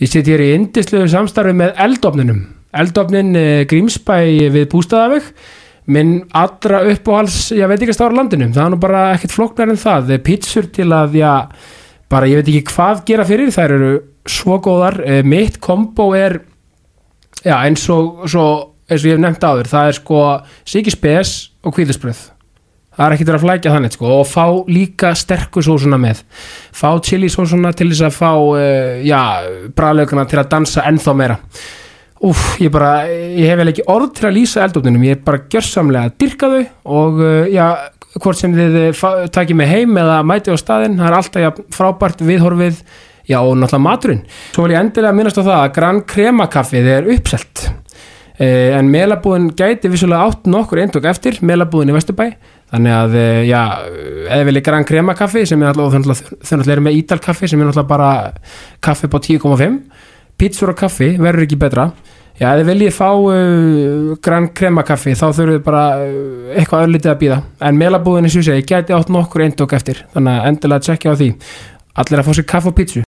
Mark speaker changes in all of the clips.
Speaker 1: Ég sitt hér í indislegu samstarfi með eldofninum. Eldofnin eh, Grímsbæ við Bústaðaveg, minn allra uppáhals, ég veit ekki að stára landinum, það er nú bara ekkert flóknar en það. Pítsur til að, já, bara ég veit ekki hvað gera fyrir, þær eru svo góðar. Eh, Mitt kombo er, já, eins og, svo, eins og ég hef nefnt áður, það er sko Siki Spes og Kvíðisbröð. Það er ekkert verið að flækja þannig sko og fá líka sterku sósuna með. Fá chili sósuna til þess að fá uh, já, bræðlaugana til að dansa ennþá meira. Úf, ég bara, ég hef vel ekki orð til að lýsa eldofninum, ég er bara gjörsamlega að dyrka þau og uh, já, hvort sem þið uh, takið mig heim eða mæti á staðinn, það er alltaf já, frábært viðhorfið, já og náttúrulega maturinn. Svo vil ég endilega minnast á það að Gran Crema kaffið er uppselt. Uh, en melabúðin gæti vissulega átt nokkur eindok eftir, melabúðin í Vesturbæ þannig að, uh, já, eða vilja Gran Crema kaffi sem er alltaf, þau náttúrulega eru með Ídal kaffi sem er náttúrulega bara kaffi på 10,5 pítsur og kaffi verður ekki betra. Já, þið viljið fá uh, grann kremakaffi þá þurfum við bara uh, eitthvað öllítið að býða en melabúðinni svo segi, geti átt nokkur eindok eftir. Þannig að endilega tjekkja á því. Allir að fá sér kaff og pítsu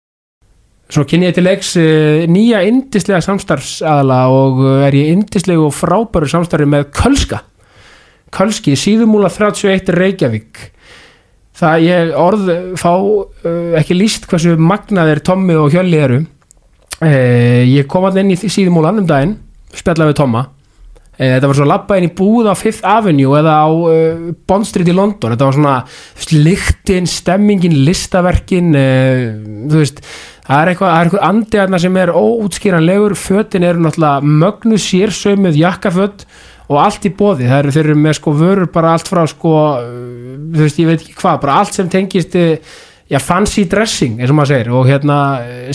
Speaker 1: Svo kynni ég til leiks nýja indislega samstarfsadala og er ég indislegu og frábæru samstarfi með Kölska Kölski, síðumúla 31 Reykjavík. Það ég orð fá ekki líst hversu magnaðir Tommi og Hjölli eru. Eh, ég kom alltaf inn í síðumúlan um daginn spjallaði við Tomma. Eh, þetta var svo lappa inn í búð á Fifth Avenue eða á Bond Street í London. Þetta var svona lyktin, stemmingin listaverkin uh, þú veist, það er eitthvað, það er eitthvað andiðarna sem er óútskýranlegur. Fötin eru náttúrulega mögnu sérsömið jakkaföt og allt í bóði, það eru þeir eru með sko vörur bara allt frá sko uh, þú veist, ég veit ekki hvað, bara allt sem tengist uh, já, fancy dressing, eins og maður segir og hérna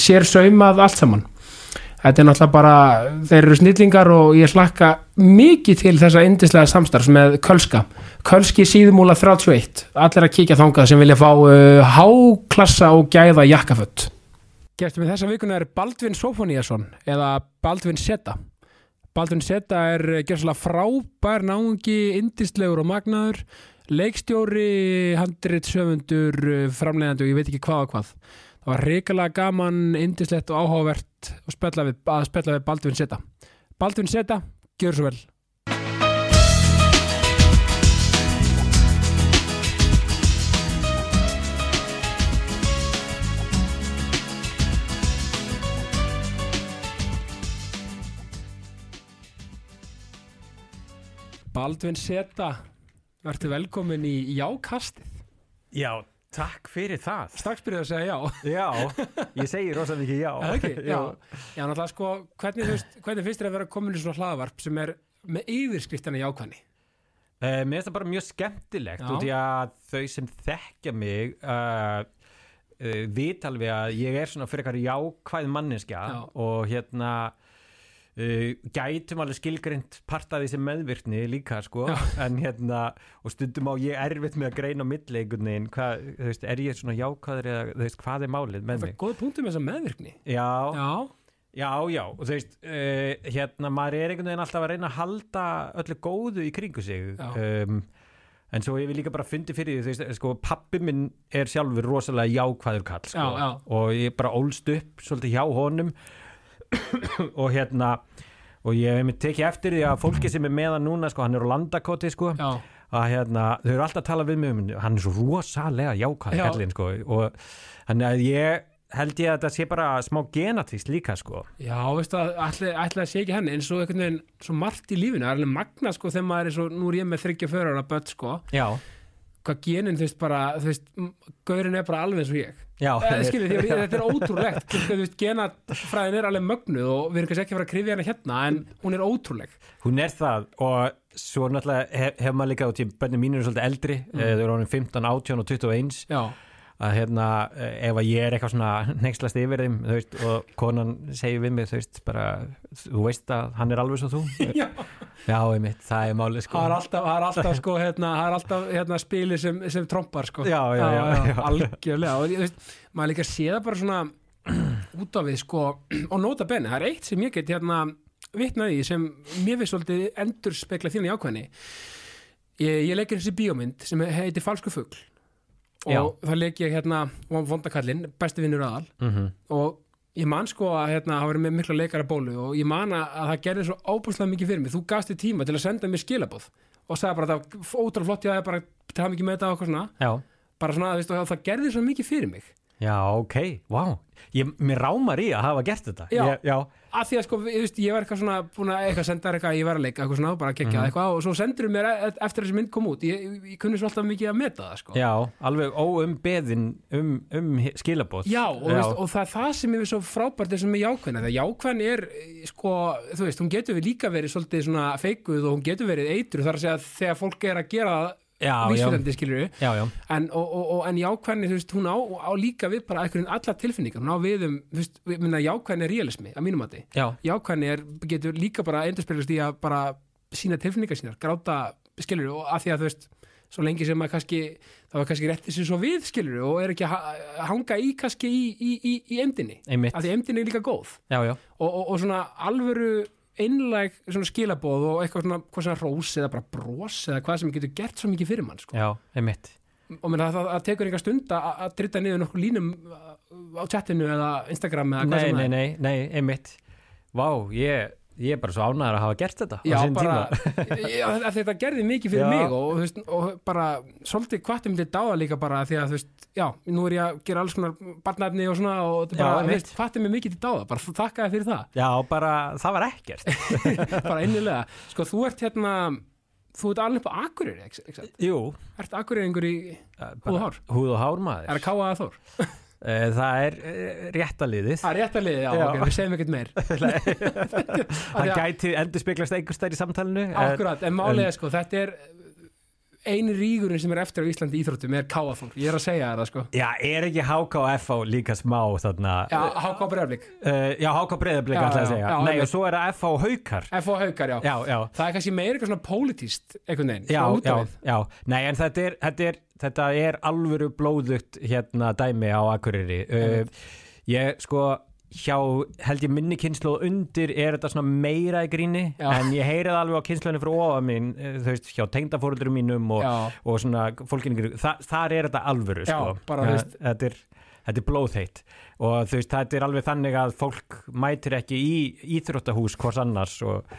Speaker 1: sér saumað allt saman. Þetta er náttúrulega bara þeir eru snillingar og ég slakka mikið til þessa indislega samstarfs með Kölska, Kölski síðumúla 31, allir að kíkja þangað sem vilja fá uh, háklassa og gæða jakkafött Gestum við þessa vikuna er Baldvin Sofoníasson eða Baldvin Seta Baldvin Seta er gerðslega frábær náungi, indislegur og magnaður leikstjóri, handrit, söfundur, framleiðandi og ég veit ekki hvað og hvað. Það var reikalega gaman, indislegt og áhugavert að spella við, við Baldvin Seta. Baldvin Seta, gjör svo vel. Baldvin Seta, verður velkomin í Jákastið.
Speaker 2: Já, takk fyrir það.
Speaker 1: Strax byrjuðu að segja já.
Speaker 2: Já, ég segi rosa mikið já.
Speaker 1: Ekki? Já, já náttúrulega sko, hvernig, veist, hvernig finnst þér að vera komin í svona hlaðvarp sem er með yfirskriftina jákvæðni?
Speaker 2: Uh, mér finnst það bara mjög skemmtilegt
Speaker 1: Já.
Speaker 2: út í að þau sem þekkja mig uh, uh, vita alveg að ég er svona fyrir eitthvað jákvæð manneskja
Speaker 1: Já.
Speaker 2: og hérna uh, gætum alveg skilgreint part af því sem meðvirkni líka sko.
Speaker 1: Já.
Speaker 2: en hérna og stundum á ég erfitt með að greina á veginn, hvað, þú veist, er ég svona jákvæður eða þú veist, hvað er málið með
Speaker 1: Það
Speaker 2: mig?
Speaker 1: er góð punktur með þessa meðvirkni.
Speaker 2: Já,
Speaker 1: Já,
Speaker 2: Já, já, og þú veist, uh, hérna, maður er einhvern veginn alltaf að reyna að halda öllu góðu í kringu sig. Um, en svo ég vil líka bara fundi fyrir því, þú veist, sko, pappi minn er sjálfur rosalega jákvæður kall, sko,
Speaker 1: Já, já.
Speaker 2: og ég bara ólst upp svolítið hjá honum og hérna og ég hef mér tekið eftir því að fólki sem er meðan núna, sko, hann er á landakoti, sko
Speaker 1: já,
Speaker 2: að hérna, þau eru alltaf að tala við mig um hann er svo rosalega jákvæð
Speaker 1: Já.
Speaker 2: kallinn, sko, og þannig að ég held ég að þetta sé bara smá genatíst líka, sko.
Speaker 1: Já, veistu að ætli að sé ekki henni eins og einhvern veginn svo margt í lífinu, það er alveg magna sko þegar maður er svo, nú er ég með 34 ára börn sko,
Speaker 2: Já,
Speaker 1: hvað genin þú veist bara, þú veist, gaurinn er bara alveg eins og ég.
Speaker 2: já,
Speaker 1: Eh, Skilur því, þetta er ótrúlegt, þú veist, genafræðin er alveg mögnuð og við erum kannski ekki að fara að krifja hana hérna en hún er ótrúleg.
Speaker 2: hún er það og svo náttúrulega hef, hef maður líka út í bönni mínu er svolítið eldri, mm. þau eru orðin 15, 18 og 21
Speaker 1: Já,
Speaker 2: að hérna, eh, ef að ég er eitthvað svona neykslast yfir þeim, þú veist, og konan segir við mig, þú veist, bara þú veist að hann er alveg svo þú.
Speaker 1: Já.
Speaker 2: Já, einmitt, það er málið sko.
Speaker 1: Það er alltaf, það er alltaf sko hérna, það er alltaf hérna spili sem, sem trompar sko.
Speaker 2: Já, já, já, já.
Speaker 1: algjörlega og ég veist, maður líka sé það bara svona út af við sko og nota benni, það er eitt sem ég get hérna vitnaði í sem mér finnst svolítið endur spekla þínu í ákvæðni ég, ég leikir þessi bíómynd sem heitir Falsku fugl og
Speaker 2: Já.
Speaker 1: það leik ég hérna vondakallinn, besti vinnur aðal
Speaker 2: mm
Speaker 1: og ég man sko að hérna, hafa verið með mikla leikara bólu og ég man að að það gerði svo óbúslega mikið fyrir mig. Þú gafst þér tíma til að senda mér skilabóð og sagði bara að það ótrúlega flott ég að bara til mikið með þetta og eitthvað svona.
Speaker 2: Já,
Speaker 1: bara svona, veist, það gerði svo mikið fyrir mig
Speaker 2: já, ok, vá. Ég, mér rámar í að hafa gert þetta.
Speaker 1: Já.
Speaker 2: ég, já,
Speaker 1: að því að sko, ég, veist, ég var eitthvað svona búin að eitthvað senda eitthvað, að leika eitthvað svona bara kekja
Speaker 2: Mhm.
Speaker 1: eitthvað og svo sendur mér e- eftir þessi mynd kom út, ég, kunni svo alltaf mikið að meta það sko.
Speaker 2: Já, alveg óumbeðin um, um skilabóð
Speaker 1: Já, og, Veist, og það er það sem er svo frábært þessum með jákvæðina, það jákvæðin er eh, sko, þú veist, hún getur við líka verið svolítið svona feikuð og hún getur verið eitru þar að segja að þegar fólk er að gera
Speaker 2: já, já,
Speaker 1: vísfyrandi skilur við
Speaker 2: já, já,
Speaker 1: en, og, og, og, en jákvæðin, þú veist, hún á, á líka við bara einhvern allar tilfinningar, hún á við um þú veist, við minna jákvæðin er realismi, að mínum mati.
Speaker 2: Já,
Speaker 1: jákvæðin er, getur líka bara endurspilast í að bara sína tilfinningar sínar gráta, skilur við, og að því að þú veist svo lengi sem að kannski það var kannski rétti sér svo við, skilur við, og er ekki að ha- hanga í kannski í, í, í, í
Speaker 2: einmitt.
Speaker 1: Að því emdin er líka góð.
Speaker 2: Já, já,
Speaker 1: og, og, og svona alvöru einlæg svona skilabóð og eitthvað svona, hvað svona rós eða bara bros eða hvað sem getur gert svo mikið fyrir mann sko.
Speaker 2: já, einmitt.
Speaker 1: Og menn að það, það tekur einhver stund að, drita niður nokkur línum á chatinu eða Instagram eða hvað
Speaker 2: nei,
Speaker 1: sem
Speaker 2: nei,
Speaker 1: það er.
Speaker 2: nei, nei, einmitt. Vá, ég, ég er bara svo ánæður að hafa gert þetta
Speaker 1: Já, bara, já, þetta gerði mikið fyrir
Speaker 2: Já.
Speaker 1: mig og, veist, og bara svolítið kvartum til dáða líka bara því að þú veist, já, nú er ég að gera alls konar barnæfni og svona og kvartum mig mikið til dáða, bara þakka þér fyrir það.
Speaker 2: Já, bara, það var ekkert.
Speaker 1: Bara innilega, sko þú ert hérna þú ert alveg á Akureyri ekki,
Speaker 2: jú,
Speaker 1: ert Akureyringur í
Speaker 2: bara-
Speaker 1: Húð og hár?
Speaker 2: húð og hár
Speaker 1: er
Speaker 2: maður
Speaker 1: að káa að þór?
Speaker 2: Eh, það er eh, réttaliðið
Speaker 1: það er rétt að liði, já,
Speaker 2: Já.
Speaker 1: ok, við segjum ekkert meir.
Speaker 2: Það gæti endur speglast einhver stær í samtalenu en-
Speaker 1: akkurat, en málið er sko, þetta er eini rígurinn sem er eftir á Íslandi Íþróttum er þór, ég er að segja það sko.
Speaker 2: Já, er ekki HK og FH líka smá þarna?
Speaker 1: Já, háká breyflik,
Speaker 2: uh, já HK breyðablík
Speaker 1: Já,
Speaker 2: alltaf að segja.
Speaker 1: Já,
Speaker 2: nei, og svo er það FH og Haukar.
Speaker 1: FH haukar, já.
Speaker 2: Já, já.
Speaker 1: Það er kannski meira eitthvað svona pólitíst einhvern veginn,
Speaker 2: Já, já, já, nei en þetta er, þetta er, þetta er alvöru blóðugt hérna dæmi á Akureyri. Uh, ég sko hjá held ég minni kynslu undir er þetta svona meira í gríni
Speaker 1: Já.
Speaker 2: en ég heyrið alveg á kynslunni frá ofa mín uh, þú veist, hjá tengdafóruldurum mínum og, og svona fólkinni Þa, þar er þetta alvöru
Speaker 1: Já,
Speaker 2: sko.
Speaker 1: bara,
Speaker 2: Ja,
Speaker 1: veist.
Speaker 2: þetta er Þetta er blóðheitt. Og þú veist, þetta er alveg þannig að fólk mætir ekki í íþróttahús hvors annars og,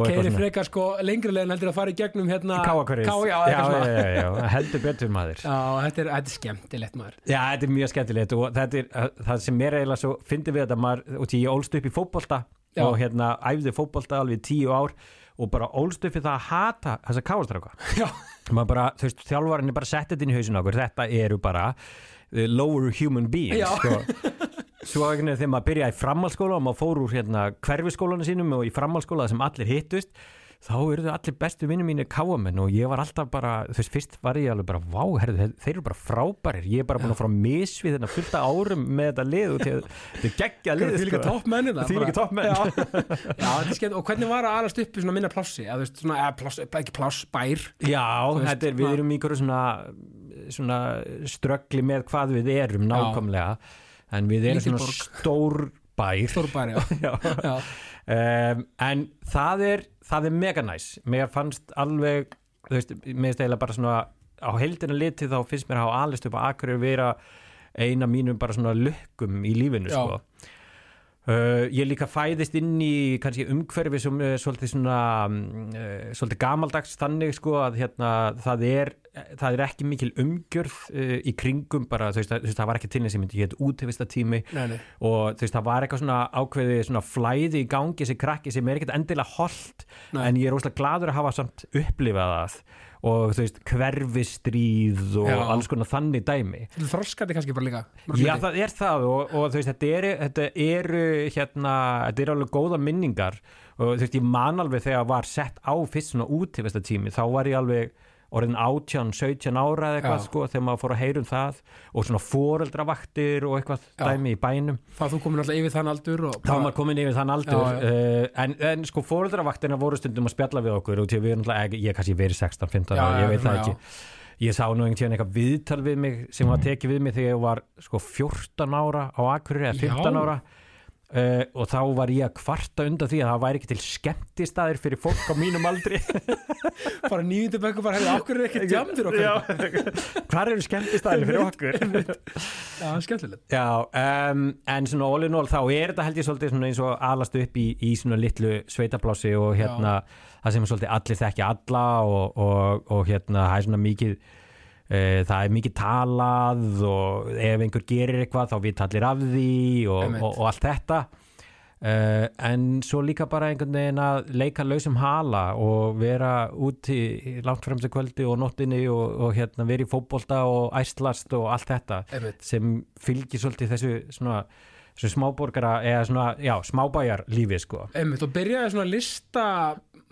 Speaker 2: og
Speaker 1: Keiri frekar sko lengri leginn heldur að fara í gegnum hérna
Speaker 2: Káakverið
Speaker 1: Ká, já,
Speaker 2: já, já, já, heldur betur maður.
Speaker 1: Já, þetta er, þetta er skemmtilegt maður.
Speaker 2: Já, þetta er mjög skemmtilegt og þetta er það sem er eiginlega svo fyndi við þetta maður, og því ég ólst upp í fótbolta
Speaker 1: Já.
Speaker 2: og hérna æfði fótbolta alveg tíu ár og bara ólst upp í það að hata þessa káastráka. Þú veist, þjálfarinn er bara settið inn í hausinu okkur, þetta eru bara uh, lower human beings sko. svo veginn þegar maður byrjaði í framhalskóla og maður fór úr hérna hverfiskólanu sínum og í framhalskóla sem allir hittust þá eru þau allir bestu vinnum mínir káamenn og ég var alltaf bara, þú veist, fyrst var ég alveg bara, vá, herðu, þeir, eru bara frábærir. Ég er bara búin að fara að misvið þennan fullta árum með þetta lið og til- þetta er geggja lið
Speaker 1: því líka
Speaker 2: sko.
Speaker 1: topp menni það
Speaker 2: Því líka toppmenn.
Speaker 1: Og hvernig var að alast upp í svona minna plássi? Að þú veist, svona, eða pláss, ekki pláss, bær.
Speaker 2: Já,
Speaker 1: veist,
Speaker 2: þetta er, við erum í einhverju svona, svona ströggli með hvað við erum nákvæmlega. En við erum
Speaker 1: Lítil
Speaker 2: svona stór bær.
Speaker 1: Stór bær, já,
Speaker 2: Já.
Speaker 1: já.
Speaker 2: um, en það er það er mega næs, mér fannst alveg, þú veist, mér eiginlega bara svona á heildina litið þá finnst mér að hafa alist upp að akkurir vera eina mínum bara svona lukkum í lífinu sko Uh, ég líka fæðist inn í kannski umhverfi sem er svolítið svona uh, svolítið gamaldags þannig sko að hérna það er það er ekki mikil umgjörð uh, í kringum bara þú veist, að- það var ekki til þess að ég myndi geta útivista tími
Speaker 1: Nei, nei.
Speaker 2: og þú veist það var eitthvað svona ákveði svona flæði í gangi sem krakki sem er ekkert endilega holdt en ég er óslega gladur að hafa samt upplifað það og þú veist hverfistríð og
Speaker 1: Já.
Speaker 2: alls konar þannig dæmi
Speaker 1: Þú þroskandi kannski bara líka
Speaker 2: Já,
Speaker 1: hluti.
Speaker 2: það er það og, og þú veist, þetta eru, þetta eru hérna, þetta eru alveg góða minningar og þú veist, ég man alveg þegar var sett á fyrst svona útivesta tími þá var ég alveg orðin 18, 17 ára eða eitthvað sko þegar maður fór að heyrum það og svona foreldravaktir og eitthvað
Speaker 1: Já.
Speaker 2: dæmi í bænum
Speaker 1: Það þú komin alltaf yfir þann aldur og
Speaker 2: þá maður komin yfir þann aldur
Speaker 1: Já, já.
Speaker 2: Uh, en, en sko foreldravaktina voru stundum að spjalla við okkur og við alltaf, ég er kannski verið 16, 15
Speaker 1: Já,
Speaker 2: ára,
Speaker 1: já,
Speaker 2: ég veit það ekki ég sá nú einhvern tíðan eitthvað viðtal við mig sem var tekið við mig þegar ég var sko 14 ára á Akureyri eða 15
Speaker 1: Já.
Speaker 2: ára Uh, og þá var ég að kvarta undan því að það væri ekki til skemmtistaðir fyrir fólk á mínum aldri.
Speaker 1: Bara nýjundu bekku bara hefði okkur ekki jam fyrir okkur
Speaker 2: Já, hvar eru skemmtistaðir fyrir okkur?
Speaker 1: Já, skemmtilegt.
Speaker 2: Já, um, en svona all in all þá er þetta held ég svolítið eins og alast upp í, í svona litlu sveitablási og hérna það sem er svolítið allir þekkja alla og, og, og hérna það er svona mikið það er mikið talað og ef einhver gerir eitthvað þá við tallir af því og, og, og allt þetta uh, en svo líka bara einhvern veginn að leika lausum hala og vera úti langt fremstu kvöldi og nóttinni og, og hérna vera í fótbolta og æslast og allt þetta
Speaker 1: Einmitt.
Speaker 2: sem fylgir svolítið þessu svona þessu smáborgara eða svona, já, smábæjar lífi sko.
Speaker 1: Einmitt, og byrjaði svona lista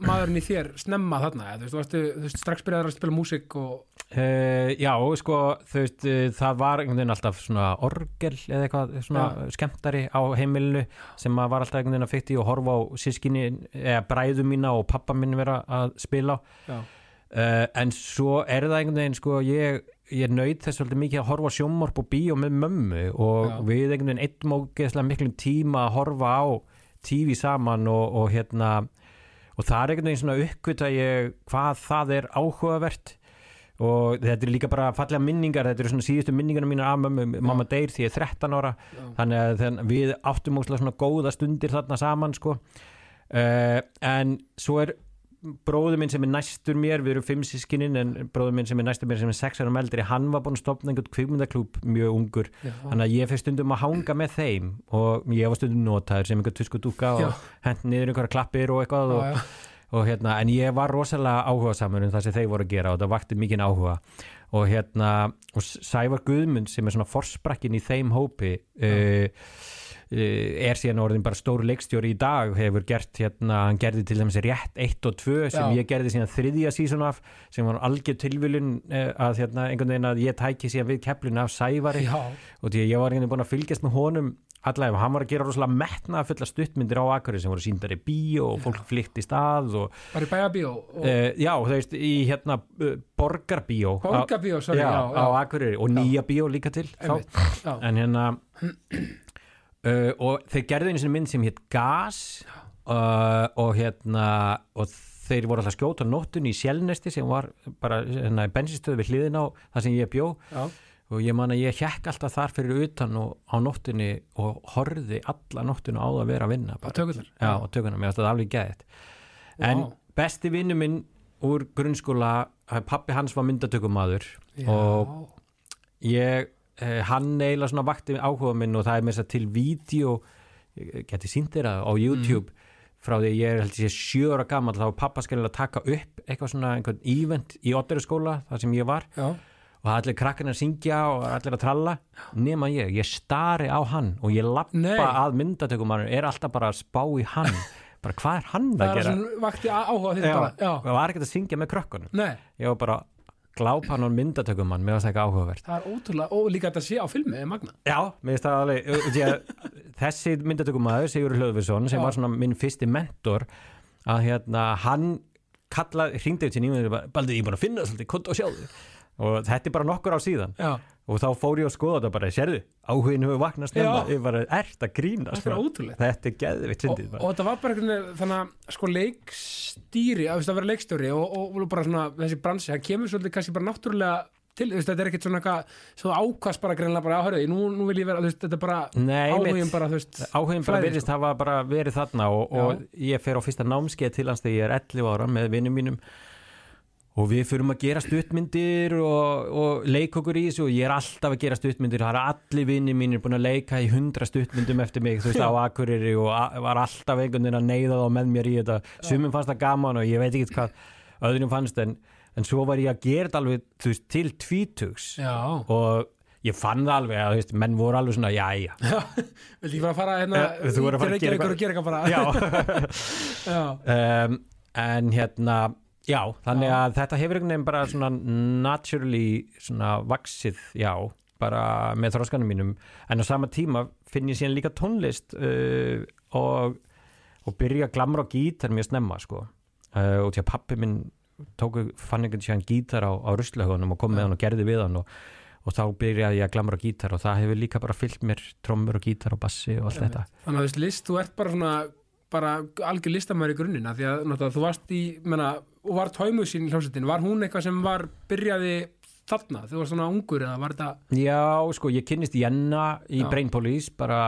Speaker 1: maðurinn í þér snemma þarna þú, veist, þú, veist, strax byrjaði að spila músík og
Speaker 2: Uh, já, sko, þú veist, uh, það var einhvern veginn alltaf svona orgel eða eitthvað svona skemmtari á heimilinu sem maður var alltaf einhvern veginn að fykti og horfa á sískinni eða bræðu mína og pappa minn vera að spila Uh, en svo er það einhvern veginn sko, ég, ég nöyð þess svolítið mikið að horfa sjómorp og bíó með mömmu og
Speaker 1: Já.
Speaker 2: við einhvern veginn eitt mógeðslega miklum tíma að horfa á tífi saman og, og hérna og það er einhvern veginn svona uppkvita ég hvað það er áhugavert og þetta er líka bara fallega minningar þetta eru svona síðustu minningarna mína af mamma deyr því ég er 13 ára
Speaker 1: Já.
Speaker 2: þannig að við áttum óslega svona góða stundir þarna saman sko uh, en svo er bróður minn sem er næstur mér, við erum fimm sískinin en bróður minn sem er næstur mér sem er sex árum eldri hann var búinn að stopna einhvern kvikmyndaklúb mjög ungur,
Speaker 1: já,
Speaker 2: þannig að ég fyrir stundum að hanga með þeim og ég var stundum notaður sem einhver tuskudúka
Speaker 1: Já.
Speaker 2: og hent niður einhverja klappir og eitthvað og,
Speaker 1: já, já.
Speaker 2: Og hérna, en ég var rosalega áhuga samur um það sem þeir voru að gera og það vakti mikinn áhuga. Og hérna, og Sævar Guðmund sem er svona forsprakkin í þeim hópi uh, uh, er síðan orðin bara stór leikstjóri í dag hefur gert hérna, hann gerði til dæmis rétt 1 og 2 sem
Speaker 1: Já.
Speaker 2: ég gerði síðan þriðja sísón af sem var algjör tilviljun uh, að hérna, einhvern veginn að ég tæki síðan við keflinu af Sævari.
Speaker 1: Já,
Speaker 2: og því að ég var einhvern veginn búin að fylgjast með honum allavega, hann var að gera rosalega metna fulla stuttmyndir á Akari sem voru síndar í bíó og fólk flytt í stað og
Speaker 1: bara í bæjabíó og
Speaker 2: uh, já, þú veist, í hérna uh, borgarbíó
Speaker 1: borgarbíó, sorry,
Speaker 2: já,
Speaker 1: já,
Speaker 2: á
Speaker 1: já,
Speaker 2: Akureyri og nýja bíó líka til
Speaker 1: já,
Speaker 2: en hérna uh, og þeir gerðu einu sinni mynd sem hétt Gas og hérna og þeir voru alltaf að skjóta á nóttunni í Sjælnesti sem var bara hérna, bensinstöðu við hliðin á það sem ég bjó.
Speaker 1: Já,
Speaker 2: og ég man að ég hjekk alltaf þar fyrir utan og á nóttunni og horfði alla nóttuna á að vera að vinna bara.
Speaker 1: tökunar
Speaker 2: já, á tökunum, ég varst að alveg gæðið en
Speaker 1: Vá.
Speaker 2: besti vinnu minn úr grunnskóla, pappi hans var myndatökumadur og ég, eh, hann eiginlega svona vakti áhuga minn og það er með þess að til vídeo, ég geti sínt þér á YouTube frá því að ég er held ég sé sjö ára gammal þá var pappa skilja að taka upp eitthvað svona einhvern event í Otteru skóla þar sem ég var.
Speaker 1: Já,
Speaker 2: og það allir krakkarnir syngja og allir að tralla. Nema ég, ég stari á hann og ég lappa
Speaker 1: Nei.
Speaker 2: að myndatökumann er alltaf bara að spá í hann. Bara hvað er hann
Speaker 1: það
Speaker 2: að
Speaker 1: er
Speaker 2: gera? já,
Speaker 1: bara,
Speaker 2: og var ekkert að syngja með krökkunum. Ég var bara glápa hann og myndatökumann. Mér varst það ekki áhugavert.
Speaker 1: Það er ótrúlega og líka þetta sé á filmi, er magna.
Speaker 2: Já, það alveg að þessi myndatökumaður, Sigur Hlöðvinsson sem
Speaker 1: Já.
Speaker 2: var svona minn fyrsti mentor að hérna, hann kalla, hringdi til nýjum Baldur, ég að finna það svolítið, kont og sjáðu og þetta er bara nokkur á síðan.
Speaker 1: Já,
Speaker 2: og þá fór ég að skoða þetta bara, sérðu áhugin hefur bara ert að grína
Speaker 1: þetta er
Speaker 2: geðvitt
Speaker 1: og, og þetta var bara einhvern veginn sko leikstýri að, vera leikstjóri og, og, bara svona þessi bransi, hann kemur svolítið kannski bara náttúrulega til, þú veist, þetta er ekkert svona eitthvað svo ákvast bara greinlega bara áhörðu, nú, nú vil ég vera, veist, þetta er bara
Speaker 2: Nei,
Speaker 1: áhugin bara, veist
Speaker 2: áhugin bara virðist
Speaker 1: sko.
Speaker 2: hafa bara verið þarna og, og ég fer á fyrsta námskeið til hans þegar ég er 11 ára með vinnum mínum og við fyrum að gera stuttmyndir og, og leik okkur í þessu. Og ég er alltaf að gera stuttmyndir. Það er allir vinnir mínir búin að leika í hundra stuttmyndum eftir mig, þú veist, á Akureyri. Og var alltaf einhvern veginn að neyða þá með mér í þetta. Sumum fannst það gaman og ég veit ekki hvað öðrum fannst en, en svo var ég að gera þetta alveg, þú veist, til tvítugs.
Speaker 1: Já,
Speaker 2: og ég fann það alveg að, þú veist, menn voru alveg svona, jæja
Speaker 1: vil ég bara fara hérna
Speaker 2: Eh,
Speaker 1: til
Speaker 2: gera
Speaker 1: Reykjavíkur og gera eitthvað
Speaker 2: já hérna já, þannig að þetta hefur einhvern veginn bara svona naturally svona vaksið, já bara með þróskanum mínum. En á sama tíma finn ég síðan líka tónlist uh, og og byrja að glamra á gítar mjög snemma sko. Uh, og því að pappi minn tóku, fann einhvern síðan gítar á, á ruslahögunum og kom með hann og gerði við hann og, og þá byrjaði ég að glamra á gítar og það hefur líka bara fyllt mér trommur og gítar og bassi og allt þetta.
Speaker 1: Þannig að þú veist, list, þú ert bara svona bara algjör listamæður í grunnina því að náttúrulega, þú varst í, menna, og var tóimuð sín í hljómsveitin, var hún eitthvað sem var byrjaði þarna, þú varst svona ungur eða var þetta,
Speaker 2: Já, sko, ég kynnist Jenna í
Speaker 1: Já.
Speaker 2: Brain Police bara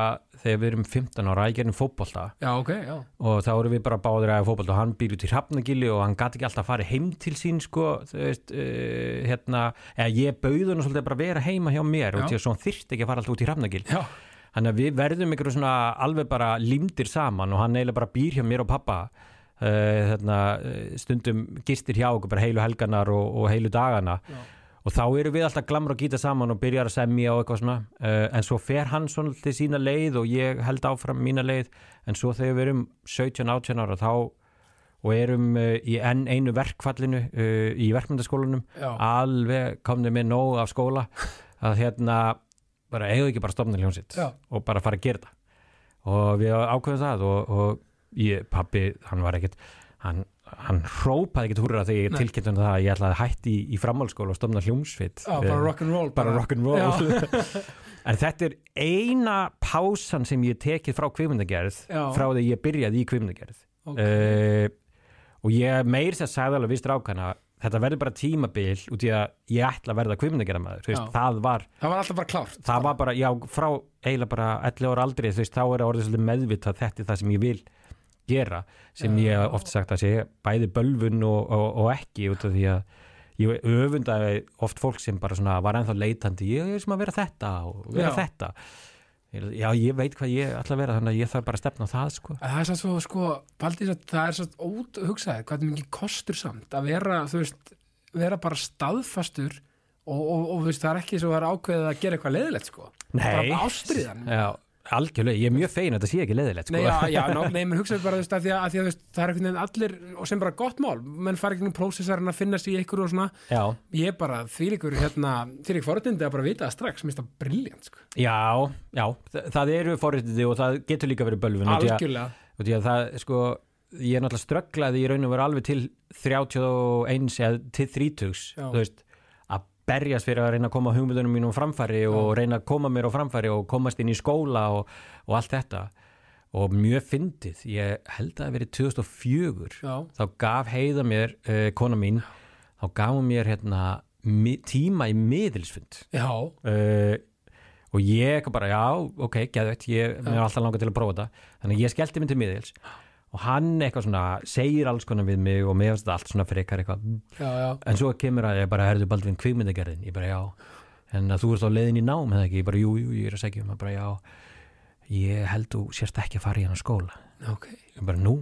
Speaker 2: þegar við erum 15 ára, ég gerum fótbolta.
Speaker 1: Já ok, já.
Speaker 2: Og þá erum við bara báðir að fótbolta og hann býr út í Hrafnagili og hann gæti ekki alltaf að fara heim til sín sko, þú veist, uh, hérna. Eða ég bauði hann svolítið bara að vera heima hjá mér og til að svo hann þyrfti ekki að fara alltaf út í Hrafnagil.
Speaker 1: Já,
Speaker 2: Þannig að við verðum ykkur svona alveg bara límdir saman og hann eiginlega bara býr hjá mér og pappa uh, þarna, uh, stundum gistir hjá okkur bara heilu helganar og, og heilu dagana.
Speaker 1: Já.
Speaker 2: og þá eru við alltaf glamra og gíta saman og byrjar að semja og eitthvað svona. Uh, en svo fer hann svona til sína leið og ég held áfram mína leið. En svo þegar við erum 17-18 ára þá og erum uh, í enn einu verkfallinu uh, í verkmyndaskólanum alveg komnið mér nóg af skóla að hérna bara eigðu ekki bara stofna hljónsitt og bara fara að gera það. Og við ákveðum það og, og ég, pappi, hann var ekkit hann, hann hrópaði ekkit húrra þegar ég hann það að ég ætlaði að hætti í, í framhaldsskóla og stofna hljómsveit.
Speaker 1: Já, bara rock'n'roll Já.
Speaker 2: en þetta er eina pásan sem ég tekið frá kvikmyndagerð
Speaker 1: Já.
Speaker 2: frá því ég byrjaði í kvikmyndagerð.
Speaker 1: Ok.
Speaker 2: uh, og ég meir þess að sagði alveg vist rákana þetta verður bara tímabil út í að ég ætla að verða
Speaker 1: Já.
Speaker 2: það var
Speaker 1: Það var alltaf bara klárt
Speaker 2: það var bara, já, frá eiginlega bara 11 ára aldrei, þú veist, þá er orðið svolítið meðvitað þetta er það sem ég vil gera sem
Speaker 1: Já.
Speaker 2: ég ofta sagt að sé bæði bölvun og, og, og ekki út af því að ég öfundaði oft fólk sem bara svona var ennþá leitandi ég er sem að vera þetta og vera
Speaker 1: Já.
Speaker 2: þetta já, ég veit hvað ég ætla að vera þannig að ég þarf bara að stefna á það sko.
Speaker 1: Það er svo, sko, að það er svo út hugsaði, hvað er mikið kostur samt að vera, þú veist, vera bara staðfastur og, og, og veist, það er ekki svo að vera ákveðið að gera eitthvað leiðilegt, sko.
Speaker 2: Nei.
Speaker 1: Bara ástriðan.
Speaker 2: já, algjörlega, ég er mjög fegin að þetta sé ekki leðilegt sko.
Speaker 1: Nei, já, já, ná, nei, menn hugsaði bara, þú veist, að því að, að, því að veist, það er einhvern veginn allir, og sem bara gott mál, menn fara ekki nú prósessarinn að finna sig í ykkur og svona,
Speaker 2: já,
Speaker 1: ég bara, því líkur, hérna, því líkur forutindi að bara vita það strax, mér finnst það briljant, sko.
Speaker 2: já, já það, það eru forréttindi og það getur líka verið að-
Speaker 1: Algjörlega.
Speaker 2: út í að það, sko ég er náttúrulega strögglaði í raun og vera alveg til 31 eða til 30
Speaker 1: Já.
Speaker 2: þú veist, berjast fyrir að reyna að koma hugmyndunum mínum framfæri og reyna að koma mér á framfæri og komast inn í skóla og, og allt þetta. Og mjög fyndið, ég held að það verið 2004
Speaker 1: Já,
Speaker 2: þá gaf heiða mér, uh, kona mín þá gaf hún mér hérna tíma í miðilsfund.
Speaker 1: Já,
Speaker 2: uh, og ég bara, já, ok, geðveitt ég mér er alltaf langað til að prófa þetta. Þannig að ég skellti mig til miðils. Og hann eitthvað svona, segir alls konar við mig og þetta allt svona frekar eitthvað.
Speaker 1: Já, já,
Speaker 2: en svo kemur að ég bara, herðu Baldvin kvikmyndagerðin. Ég bara, já, en að þú ert á leiðin í nám eða ekki, ég bara, jú, jú, ég er að segja um bara, já, ég held þú sérst ekki að fara í hann skóla.
Speaker 1: Ok,
Speaker 2: ég bara, nú,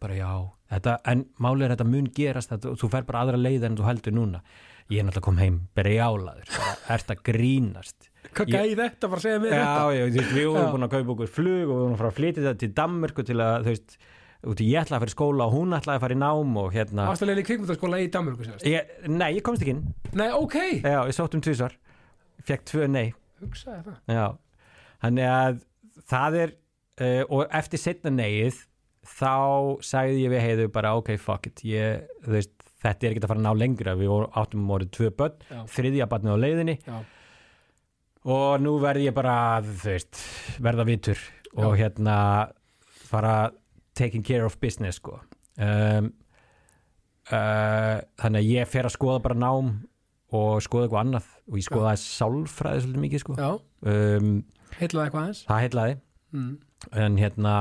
Speaker 2: bara já. Þetta, en málið er að þetta mun gerast þetta, þú fer bara aðra leið en þú heldur núna. Ég er náttúrulega kom heim, brjálaður. Ert að grínast?
Speaker 1: Hvað
Speaker 2: Ég-
Speaker 1: gæði þetta, bara segja þetta?
Speaker 2: Já, já, þú veist, við vorum
Speaker 1: Já.
Speaker 2: búin að kaupa okkur flug og við vorum að fara að flytja þetta til Danmörku til að, þú veist, út í ég ætlaði að fara í skóla og hún ætlaði að fara í nám og hérna
Speaker 1: Ástæðlega í kvikmyndaskóla í Danmörku sérst.
Speaker 2: ég, Nei, ég komst ekki inn.
Speaker 1: Nei, ok,
Speaker 2: Já, ég sótt um tvisvar. Fekk tvö nei.
Speaker 1: Hugsaði það.
Speaker 2: Já, þannig að það er uh, og eftir setna neið þá sagði ég við heiðu bara ok, fuck it. Ég, veist, þetta er ekki að fara að ná lengra. Við áttum um orðið tvö börn
Speaker 1: Já.
Speaker 2: þriðja barnið á leiðinni.
Speaker 1: Já,
Speaker 2: og nú verð ég bara veist, verða vitur og hérna fara taking care of business sko. Um, uh, þannig að ég fer að skoða bara nám og skoða eitthvað annað og ég skoðaði sálfræði svolítið mikið sko. Um,
Speaker 1: heitlaði eitthvað aðeins?
Speaker 2: það heitlaði
Speaker 1: mm.
Speaker 2: en hérna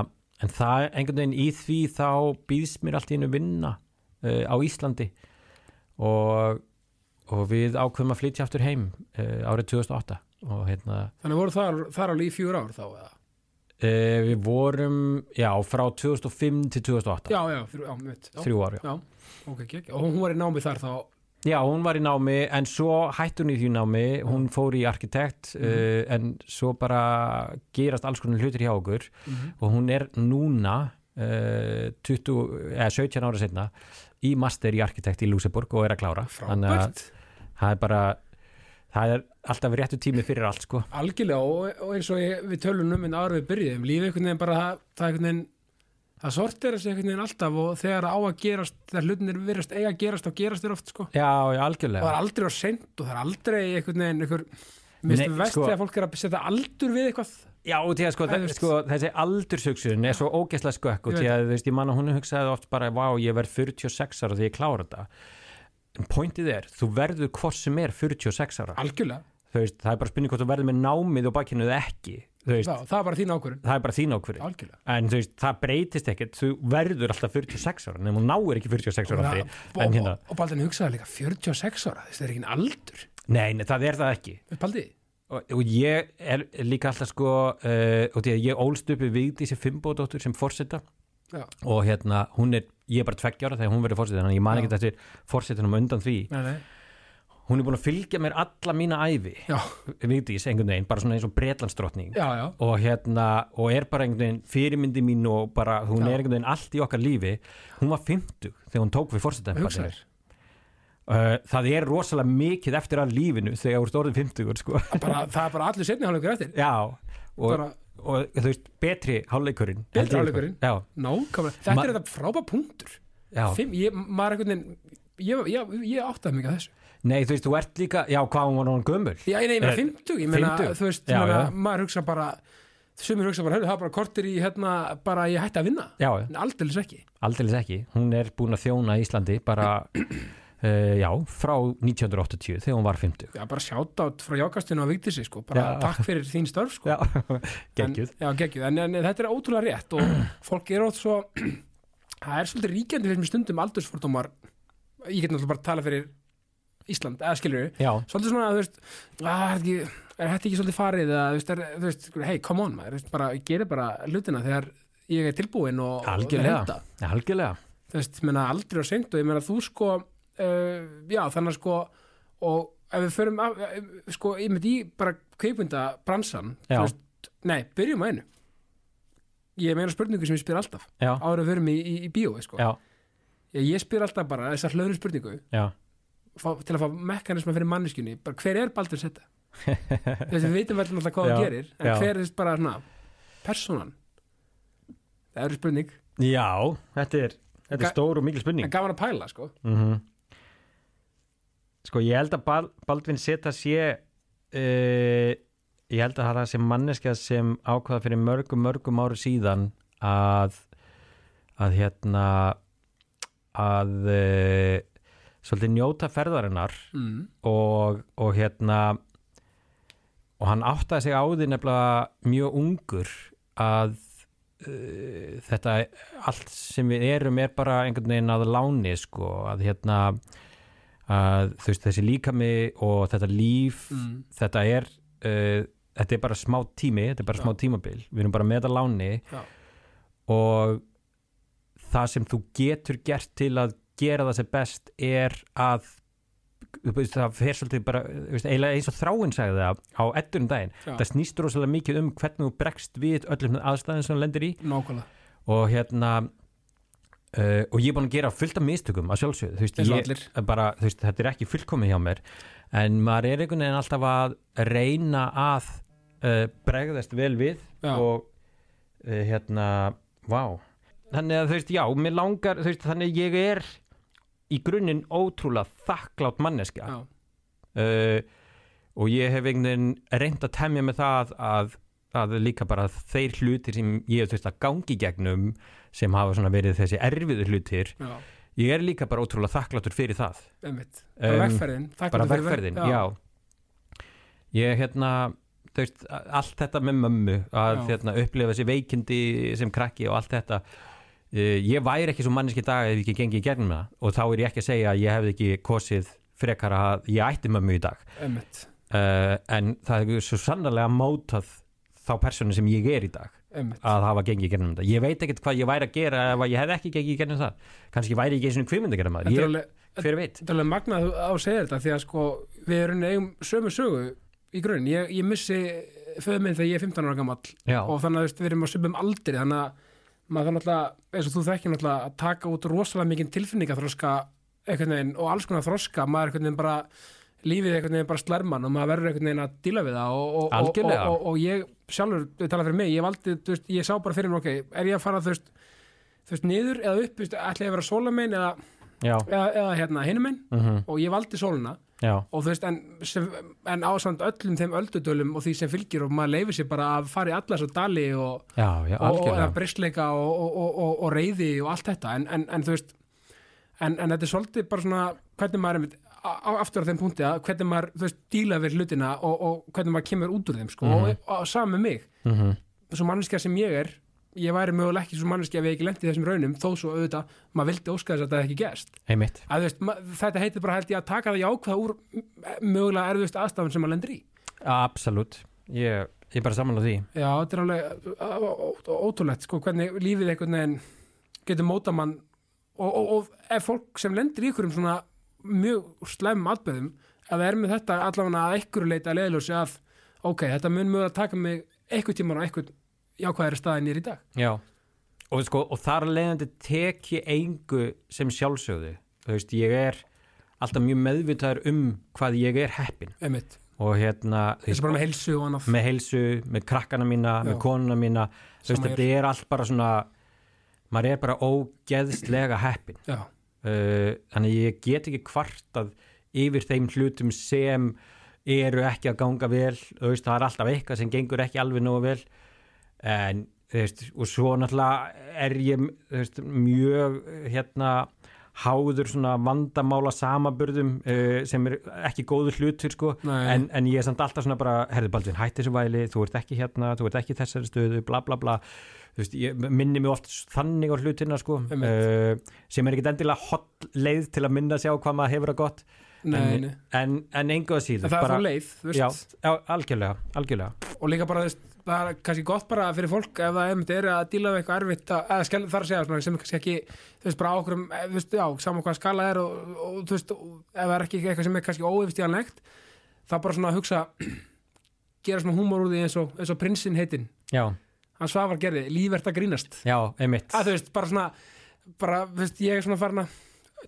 Speaker 2: en það einhvern veginn í því þá býðst mér allt í einu vinna uh, á Íslandi. Og, og við ákveðum að flytja aftur heim uh, árið 2008 og hérna
Speaker 1: Þannig voru þar, þar alveg í fjúr ár þá eða?
Speaker 2: Uh, við vorum já frá 2005 til 2008
Speaker 1: Já, já, fyrir, já, mitt já.
Speaker 2: þrjú ár já.
Speaker 1: Já, ok, ok, ok. Og hún var í námi þar þá?
Speaker 2: Já hún var í námi en svo hætti hún í því námi. Hún fór í arkitekt uh, en svo bara gerast alls konar hlutir hjá okkur.
Speaker 1: Mhm.
Speaker 2: og hún er núna uh, 20, eða 17 ára setna í master í arkitekt í Lúseborg og er að klára. Þannig að
Speaker 1: Frábært
Speaker 2: það er bara það er alltaf réttu tími fyrir allt sko.
Speaker 1: Algjörlega og, og eins og ég, við tölum um en ára við byrjuðum lífið einhvern veginn bara það, það einhvern veginn það sortir þessi einhvern veginn alltaf og þegar á að gerast, þegar hlutinir virðast eiga að gerast þá gerast þér oft sko.
Speaker 2: Já, já,
Speaker 1: og það
Speaker 2: algjörlega
Speaker 1: er aldrei á seint og það er aldrei einhvern veginn einhver, finnst vest
Speaker 2: sko-
Speaker 1: þegar fólk er að setja aldur við eitthvað.
Speaker 2: Já, og því að sko,
Speaker 1: Það
Speaker 2: sko þessi aldurshugsun er svo ógeðslega skökk og
Speaker 1: Ég
Speaker 2: því að þú veist, ég man að hún hugsaði oft bara, vá, ég verð 46 ára því ég klára þetta. en pointið er, þú verður hvort sem er 46 ára,
Speaker 1: algjörlega,
Speaker 2: þú veist, það er bara spurning hvort þú verður með námið og bakkinu eða ekki veist,
Speaker 1: Já, það er bara þín ákvörðun.
Speaker 2: Það er bara þín ákvörði
Speaker 1: algjörlega.
Speaker 2: En þú veist, það breytist ekkert. Þú verður alltaf 46 ára nema þú náir ekki 46 ára
Speaker 1: og,
Speaker 2: en
Speaker 1: og,
Speaker 2: hérna,
Speaker 1: og Baldin hugsaði líka 46 ára, þessi er ekki aldur?
Speaker 2: Nei, nei, það er það ekki.
Speaker 1: Baldi,
Speaker 2: og, og ég er líka alltaf sko uh, og því að ég ólst upp við Vigdísi Fimbódóttur sem forseta.
Speaker 1: Já,
Speaker 2: og hérna, hún er, ég er bara tveggjára þegar hún verður forseta, þannig að ég man ekki eftir forsetunum undan því,
Speaker 1: nei, nei,
Speaker 2: hún er búin að fylgja mér alla mína ævi,
Speaker 1: já,
Speaker 2: Vigdís einhvern veginn, bara svona eins og
Speaker 1: já
Speaker 2: og hérna, og er bara einhvern veginn fyrirmyndi mín og bara, hún
Speaker 1: Já.
Speaker 2: er einhvern veginn allt í okkar lífi, hún var 50 þegar hún tók við
Speaker 1: hugsaðir,
Speaker 2: uh, það er rosalega mikið eftir að lífinu þegar þú ert orðin 50 sko.
Speaker 1: bara, það er bara allir setni hálfleikur eftir.
Speaker 2: Já, og,
Speaker 1: bara,
Speaker 2: og þú veist, betri hálfleikurinn.
Speaker 1: Betri
Speaker 2: sko.
Speaker 1: hálfleikurinn? nákvæmlega, þetta
Speaker 2: Ma-
Speaker 1: er þetta frábæð punktur. Fimm, ég, maður einhvern veginn ég, ég, ég áttaði mikið að þessu.
Speaker 2: Nei, þú veist, þú ert líka já, hvað var hún gömul?
Speaker 1: Já, nei, ég meina
Speaker 2: Eh,
Speaker 1: 50, ég meina,
Speaker 2: 50?
Speaker 1: þú veist,
Speaker 2: Já, já.
Speaker 1: maður hugsa bara sumir hugsa bara, það er bara kortir í hérna, bara ég hætti að vinna.
Speaker 2: Já,
Speaker 1: en aldeilis ekki,
Speaker 2: aldeilis ekki, hún er búin að þjóna Íslandi bara uh, já, frá 1980 þegar hún var 50
Speaker 1: já, bara sjátt átt frá jákastinu á Vigdísi, sko, bara
Speaker 2: Já.
Speaker 1: takk fyrir þín störf, sko.
Speaker 2: Já, geggjuð.
Speaker 1: Já, geggjuð, en, en, þetta er ótrúlega rétt og fólk er ótt svo það er svolítið ríkjandi fyrir stundum aldursfordómar. Ég get náttúrulega bara að tala fyrir Ísland, eða skilur við svolítið svona, þú veist, að, er, ekki, er þetta ekki svolítið farið, eða, þú veist, hey, come on, maður, bara, gerir bara hlutina þegar ég er tilbúin og, og henda.
Speaker 2: algjörlega,
Speaker 1: þú veist, menna aldrei á seint og ég meina þú sko uh, já, þannig að sko og ef við förum af, eh, sko, ég myndi í bara kveikmynda bransan
Speaker 2: Já.
Speaker 1: veist, nei, byrjum á einu. Ég meina spurningu sem ég spyr alltaf áður að förum í, í, í bíói sko.
Speaker 2: já,
Speaker 1: ég, ég spyr alltaf bara þessar hlöðru spurningu. Fá, til að fá mekanisma fyrir manneskjunni bara hver er Baldur að við veitum vel náttúrulega hvað það gerir en
Speaker 2: já.
Speaker 1: hver er þess bara svona persónan? Það eru spurning.
Speaker 2: Já, þetta er, þetta er stór og mikil spurning.
Speaker 1: en gaman að pæla sko.
Speaker 2: Mm sko ég held að Bal Baldvin Seta sé uh, ég held að það sé manneskja sem ákvaða fyrir mörgum mörgum ári síðan að að hérna að uh, svolítið njóta ferðarinnar
Speaker 1: mm.
Speaker 2: og, og hérna og hann áttaði sig á því nefnilega mjög ungur að uh, þetta allt sem við erum er bara einhvern veginn að láni sko að hérna að þú veist þessi líkami og þetta líf
Speaker 1: Mm.
Speaker 2: þetta er uh, þetta er bara smá tími, þetta er bara
Speaker 1: Já.
Speaker 2: smá tímabil við erum bara með þetta láni
Speaker 1: Já.
Speaker 2: og það sem þú getur gert til að gera það sem best er að það fer svolítið bara eins og þráinn sagði það á ettunum daginn,
Speaker 1: Já.
Speaker 2: það snýst rosalega mikið um hvernig þú bregst við öllum aðstæðin sem þú lendir í
Speaker 1: nákvæmlega,
Speaker 2: og hérna uh, og ég er búin að gera fullt af mistökum að sjálfsögðu, þú veist, ég, bara, þú veist, þetta er ekki fullkomið hjá mér en maður er einhvern veginn alltaf að reyna að uh, bregðast vel við
Speaker 1: Já.
Speaker 2: og uh, hérna, vá. Þannig að þú veist, já, mér langar þú veist, þannig að ég er í grunninn ótrúlega þakklátt uh, og ég hef einhvern veginn reynd að temja með það að, að líka bara þeir hlutir sem ég hef þurft að gangi gegnum sem hafa svona verið þessi erfiðu hlutir
Speaker 1: já,
Speaker 2: ég er líka bara ótrúlega þakkláttur fyrir það.
Speaker 1: Einmitt. Bara
Speaker 2: Um,
Speaker 1: vegferðin,
Speaker 2: bara vegferðin,
Speaker 1: veg-
Speaker 2: já. ég hérna veist, allt þetta með mömmu að
Speaker 1: Já.
Speaker 2: hérna, upplifa þessi veikindi sem krakki og allt þetta uh, ég væri ekki svo manneski dag ef ég ekki gengi í gegnum það. Og þá er ég ekki að segja að ég hefði ekki kosið frekar að ég ætti mömmu í dag. Uh, en það hefur svo sannarlega mótað þá persónu sem ég er í dag
Speaker 1: einmitt.
Speaker 2: að hafa gengið gennum þetta. Ég veit ekkert hvað ég væri að gera ef ég hef ekki gengið gennum það. Kannski væri ég ekki eins og kvimund að gera maður
Speaker 1: er
Speaker 2: ég,
Speaker 1: alveg,
Speaker 2: hver veit.
Speaker 1: þetta er alveg magnað að þú- að segir þetta því að sko við erum eigum sömu sögu í grunn, ég, ég missi föðu minn þegar ég er 15 ára gamall
Speaker 2: já,
Speaker 1: og þannig að veist, við erum á sömum aldri. Þannig að maður þannig að eins og þú þekkir náttúrulega að taka út rosalega mikið tilfinningaþroska einhvern veginn og alls konar þroska. Maður veginn bara lífið einhvern veginn bara slærmann og maður verður einhvern veginn að díla við það og, og, og, og, og, og ég sjálfur, við tala fyrir mig, ég valdi, veist, ég sá bara fyrir mér ok, er ég að fara þú veist þú veist, niður eða upp, veist, ætla ég að vera sólamein eða, eða, eða hérna, hinumein
Speaker 2: mhm,
Speaker 1: og ég valdi sóluna
Speaker 2: já,
Speaker 1: og þú veist, en, en ásamt öllum þeim öldudölum og því sem fylgir og maður leifir sér bara að fara í alla þessar dali og, og, og bristleika og, og, og, og, og reyði og allt þetta. En, en, en þú veist en, en þetta er svolítið bara svona hvernig maður er á- aftur á þeim punkti að hvernig maður, þú veist, díla við hlutina og, og hvernig maður kemur út úr þeim sko,
Speaker 2: Mhm.
Speaker 1: og, og saman með mig.
Speaker 2: Mhm,
Speaker 1: svo manneskja sem ég er ég væri mögulega ekki svo manneskja ef ég ekki lendi þessum raunum þó svo auðvitað, maður vildi óska þess að hefði ekki að, veist, ma- þetta heitir bara held ég að taka það jákvæða úr mögulega erfiðust aðstafan sem maður lendir í.
Speaker 2: Absolutt, ég, ég er bara saman á því.
Speaker 1: Já, þetta er alveg ótrúlegt sko, hvernig lífið einhvern veginn getur móta mann og, og, og ef fólk sem lendir í ykkurum svona mjög slæmum atbyrðum ef það er með þetta allavega að ykkur leita að leiðljósi að ok, þetta mun mjög að taka mig eitthvað tíman og eitthvað jákvæðari staðin ég er í dag.
Speaker 2: Já, og sko, og þar leiðandi tek ég engu sem sjálfsögðu. Þú veist, ég er alltaf mjög meðvitaður um hvað ég er heppin
Speaker 1: einmitt,
Speaker 2: og hérna,
Speaker 1: bara með heilsu og
Speaker 2: með heilsu, með krakkana mína,
Speaker 1: Já.
Speaker 2: með konuna mína. Þú veist, þetta er allt bara svona maður er bara ógeðslega heppin
Speaker 1: Já,
Speaker 2: uh, þannig ég get ekki kvartað yfir þeim hlutum sem eru ekki að ganga vel. Veist, það er alltaf eitthvað sem gengur ekki alveg nógu vel. En veist, og svo náttúrulega er ég veist, mjög hérna háður svona vandamála samaburðum uh, sem er ekki góður hlutur sko, en, en ég er samt alltaf svona bara, herðu Baldvin, hætti þessu væli þú ert ekki hérna, þú ert ekki þessari stöðu bla bla bla, veist, ég minni mig oft þannig á hlutina sko uh, sem er ekkit endilega hot leið til að minna sig á hvað maður hefur að gott.
Speaker 1: Nei,
Speaker 2: en,
Speaker 1: nei
Speaker 2: en, en engu að
Speaker 1: En
Speaker 2: síður
Speaker 1: það er
Speaker 2: bara,
Speaker 1: þá leið, þú veist.
Speaker 2: Já, já, algjörlega, algjörlega.
Speaker 1: Og líka bara, veist, það er kannski gott bara fyrir fólk ef það einmitt er að díla við eitthvað erfitt að, eða skell, þar að segja, svona, sem er kannski ekki þú veist, bara á okkur um, þú veist, já, saman hvað skala er og, og, þú veist, og, ef það er ekki eitthvað sem er kannski óyfirstíðanlegt þá bara svona að hugsa gera svona húmor úr því eins og, eins og prinsinn heitinn,
Speaker 2: já,
Speaker 1: hann svafar gerði lífert að grínast,
Speaker 2: já, einmitt.
Speaker 1: Að þú veist, bara svona bara, þú veist, ég er svona farin að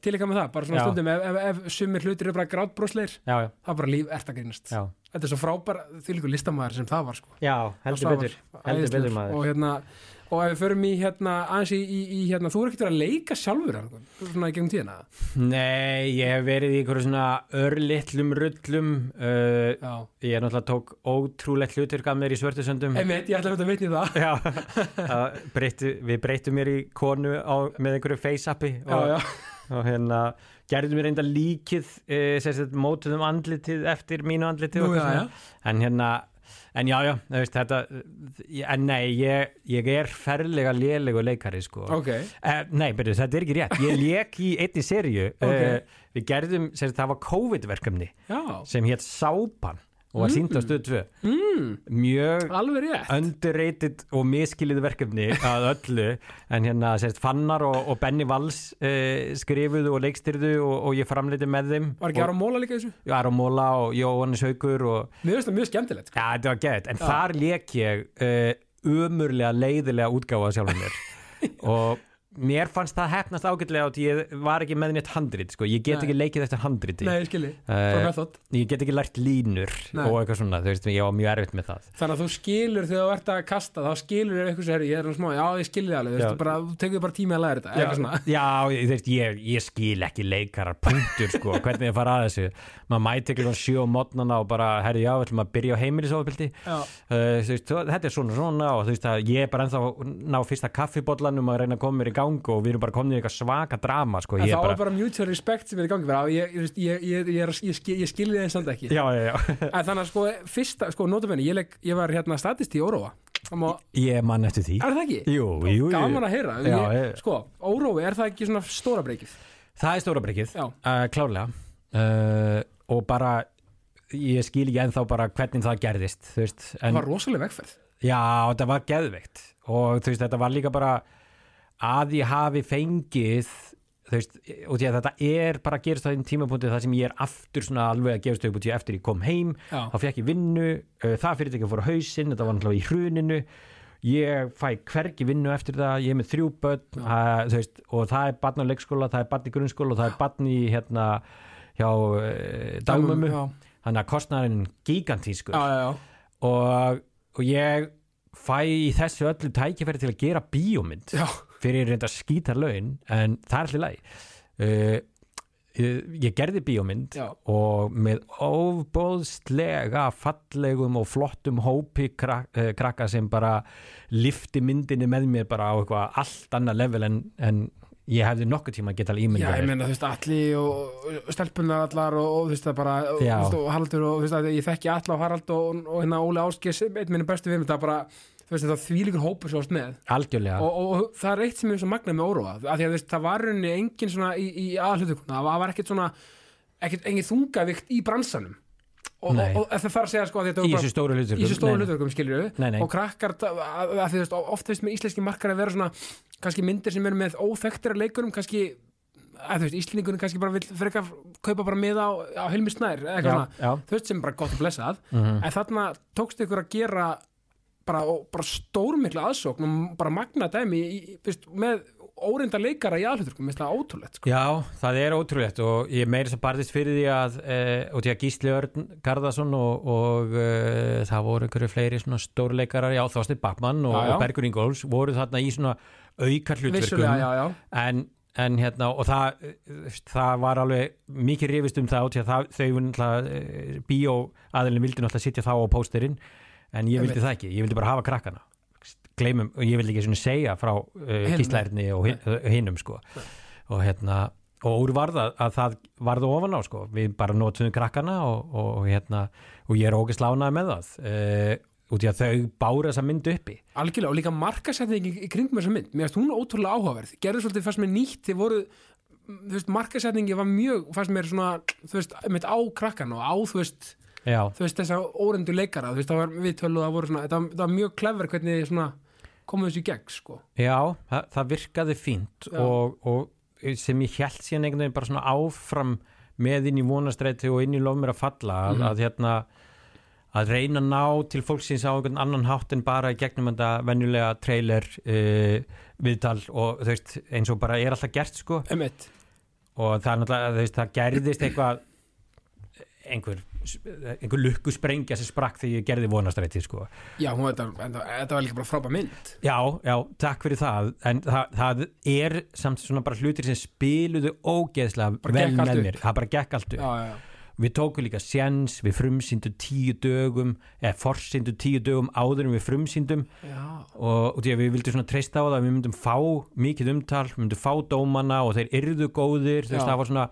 Speaker 1: tilíka með það, bara svona
Speaker 2: Já.
Speaker 1: stundum ef, ef, ef sumir hlutir eru bara það er bara lífert að grínast.
Speaker 2: Já,
Speaker 1: þetta er svo frábær þýlikur listamæður sem það var sko.
Speaker 2: Já heldur betur, heldur betur maður.
Speaker 1: Og hérna og ef við förum í hérna aðeins í, í, í hérna þú er ekkert verið að leika sjálfur svona í gegnum tíðina?
Speaker 2: Nei, ég hef verið í einhverju svona örlittlum rullum uh, ég er náttúrulega tók ótrúlegt hlutur gaf mér í svörtusöndum
Speaker 1: einmitt, ég ætla að þetta vitni það.
Speaker 2: Já, það breyttu, við breytum mér í konu á, með einhverju face-appi
Speaker 1: já,
Speaker 2: og, og hérna gerðum mér reynda líkið sérst, mótuðum andlitið eftir mínu andlitið
Speaker 1: Nú,
Speaker 2: og
Speaker 1: já, já.
Speaker 2: en hérna en já, já, þetta en nei, ég, ég er ferlega lélegu leikari, sko
Speaker 1: ok
Speaker 2: Eh, nei, byrju, þetta er ekki rétt. Ég lék í einni serju.
Speaker 1: Ok.
Speaker 2: Eh, við gerðum, það var COVID-verkefni sem hétt Sápan og var sínt á stöð 2.
Speaker 1: mm,
Speaker 2: Mjög underrated og miskilið verkefni að öllu. En hérna sérst Fannar og, og Benny Valls uh, skrifuðu og leikstyrðu og, og ég framleiti með þeim.
Speaker 1: Var ekki að móla líka þessu?
Speaker 2: Og Aron Móla og Jóhannes Haugur og
Speaker 1: mér finnst það mjög skemmtilegt sko.
Speaker 2: ja, þetta var gett, en
Speaker 1: Já.
Speaker 2: þar lék ég uh, umurlega leiðilega útgáfa sjálfum mér. Og mér fannst það hefnast ágætlega á því ég var ekki með neitt handrit sko. ég get
Speaker 1: Nei.
Speaker 2: ekki leikið eftir handriti.
Speaker 1: Nei, skilji,
Speaker 2: Eh,
Speaker 1: frá method
Speaker 2: ég get ekki lært línur
Speaker 1: Nei.
Speaker 2: og eitthvað svona, þú veist, ég var mjög erfitt með það.
Speaker 1: Þannig að þú skilur þegar þú ert að kasta þá skilur þér eitthvað sér, ég er hann smá já, ég skilji það alveg, þú
Speaker 2: Já.
Speaker 1: veist, þú tekur bara tími að læra þetta eitthvað svona.
Speaker 2: Já, þú veist, ég, ég skil ekki leikarar punktur sko, hvernig ég fara að þessu? Maður mæti ekki svona sjö á mótnana og bara, herri já, ætlum að byrja á heimilisofabildi
Speaker 1: já,
Speaker 2: uh, svo- þetta er svona svona og þú veist að ég er bara ennþá ná fyrsta kaffibóllanum að reyna að koma mér í gang og við erum bara komin í eitthvað svaka drama sko,
Speaker 1: en þá
Speaker 2: er
Speaker 1: er
Speaker 2: bara,
Speaker 1: bara mutual respect sem er í gangi bara, ég, ég, ég, ég, ég, ég, skil, ég skilji þeim samt ekki.
Speaker 2: Já, já, já.
Speaker 1: En þannig að sko, fyrsta, sko, notabene ég, var hérna statist í Óróa. Það má,
Speaker 2: ég man eftir því.
Speaker 1: Er það ekki?
Speaker 2: jú, jú, jú.
Speaker 1: Gaman að heyra.
Speaker 2: Já,
Speaker 1: ég, Sko, Órói, er það ekki svona stóra breykið?
Speaker 2: það er stóra breykið, uh, klárlega. Uh, og bara ég skil ekki ennþá bara hvernig það gerðist veist,
Speaker 1: það
Speaker 2: en
Speaker 1: var rosalega vegferð.
Speaker 2: Já, þetta var geðveikt. Og þú veist, þetta var líka bara að ég hafi fengið þú veist, og því að þetta er bara að gerast á þeim tímapunkti þar sem ég er aftur svona alveg að gefast í eftir ég kom heim
Speaker 1: Já.
Speaker 2: þá fekk ég vinnu, uh, það fyrir ekki að fóra hausinn, þetta var náttúrulega í hruninu. Ég fæ hvergi vinnu eftir það ég er með þrjú börn uh, veist, og það er barn á leikskóla, það er barn í grunnskóla og það er barn í hérna hjá uh, dagmömmu.
Speaker 1: Já,
Speaker 2: þannig að kostnæðin gigantískur og, og ég fæ í þessu öllu tækifæri til að gera bíómynd.
Speaker 1: Já,
Speaker 2: fyrir reynda skítar laun en það er allir læg uh, ég gerði bíómynd
Speaker 1: Já.
Speaker 2: og með óbóðslega fallegum og flottum hópi krak, uh, krakka sem bara lifti myndinni með mér bara á eitthvað allt annað level en, en ég hefði nokkuð tíma að geta
Speaker 1: já,
Speaker 2: ímyndað
Speaker 1: ég
Speaker 2: mér.
Speaker 1: meina þú veist alli og stelpunar allar og, og þú veist það bara og,
Speaker 2: Já.
Speaker 1: og Haraldur og þú veist ég þekki alla og Harald og, og hérna Óli Áskis einn minni bestu við það bara þú veist það þvílíkur hópur svo ást með.
Speaker 2: Algjörlega.
Speaker 1: Og, og, og það er eitt sem er svo magnað með óróa af því að veist, það var rauninni engin svona í, í aðhlutukuna, það var ekkert svona ekkert engin þungavikt í bransanum. Og, og, það þarf að segja sko að þetta
Speaker 2: í þessu stóru
Speaker 1: í
Speaker 2: hlutur
Speaker 1: þessu stóru hlutverkum skilju
Speaker 2: Nei, nei.
Speaker 1: og krakkar að, að, að því veist, oft veist með íslenski markar að vera svona kannski myndir sem eru með óþekktira leikurum kannski að íslendingunum kannski bara vill frekar kaupa bara miða á, á Helmi Snær eða eitthvað
Speaker 2: já,
Speaker 1: svona,
Speaker 2: já.
Speaker 1: þú veist sem bara gott að blessa það.
Speaker 2: Mhm.
Speaker 1: en þarna tókst ykkur að gera bara, bara stórmikla aðsókn og bara magna dæmi í, veist, með óreinda leikara í aðhluturkum, mér finnst það ótrúlegt sko.
Speaker 2: Já, það er ótrúlegt og ég meiri sem barðist fyrir því að e, og því að Gísli Örn Garðarsson og, og e, það voru einhverju fleiri svona stórleikarar, já Þorstein Backmann og, og Bergur Ingóls voru þarna í svona aukar hlutverkum en, en hérna og það, eh, það var alveg mikið rifist um það að það, þau voru náttúrulega bíó aðeins vildi náttúrulega sitja þá á pósterinn en ég vildi það ekki, ég vildi bara hafa krakkana. Gleymum, og ég vildi ekki svona segja frá uh,
Speaker 1: Hinum.
Speaker 2: gíslærni og hin- uh, hinnum sko. Og hérna og úr varða að það varða ofan á sko, við bara notum krakkana og, og hérna, og ég er ógeð slánaði með það uh, út í að þau bára þessa mynd uppi.
Speaker 1: Algjörlega og líka markasetning í, í kringum þessa mynd, mér finnst hún ótrúlega áhugaverð. Gerðu svolítið fannst mér nýtt, þið voru markasetningi var mjög fannst mér svona, þú veist, mitt á krakkan og á, þú veist,
Speaker 2: já,
Speaker 1: þú veist þessa órendu leikara, þú veist, það var við tölu það voru svona, það, það var mjög klefver hvernig komum þessu í gegn, sko.
Speaker 2: Já, það, það virkaði fínt og, og sem ég held síðan einhvern veginn bara svona áfram með inn í vonastræti og inn í lof mér að falla að,
Speaker 1: Mhm.
Speaker 2: að hérna að reyna að ná til fólksins á einhvern annan hátt en bara gegnum þetta venjulega trailer uh, viðtal og þú veist eins og bara er alltaf gert sko.
Speaker 1: Emmett,
Speaker 2: og það er náttúrulega, þú veist, það gerðist eitthvað einhver, einhver lukku sprengja sem sprakk þegar ég gerði vonastræti sko.
Speaker 1: Já, hún, þetta, þetta, þetta var líka bara frábæð mynd.
Speaker 2: Já, já, takk fyrir það. En það, það er samt svona bara hlutir sem spiluðu ógeðslega
Speaker 1: Bara
Speaker 2: vel með mér, það bara gekk allt upp.
Speaker 1: Já, já,
Speaker 2: við tókum líka sjens, við frumsýndum tíu dögum, eða forsýndum tíu dögum áður en við frumsýndum. Og, og því að við vildum svona treysta á það að við myndum fá mikið umtal, við myndum fá dómana og þeir yrðu góðir, þú veist, það var svona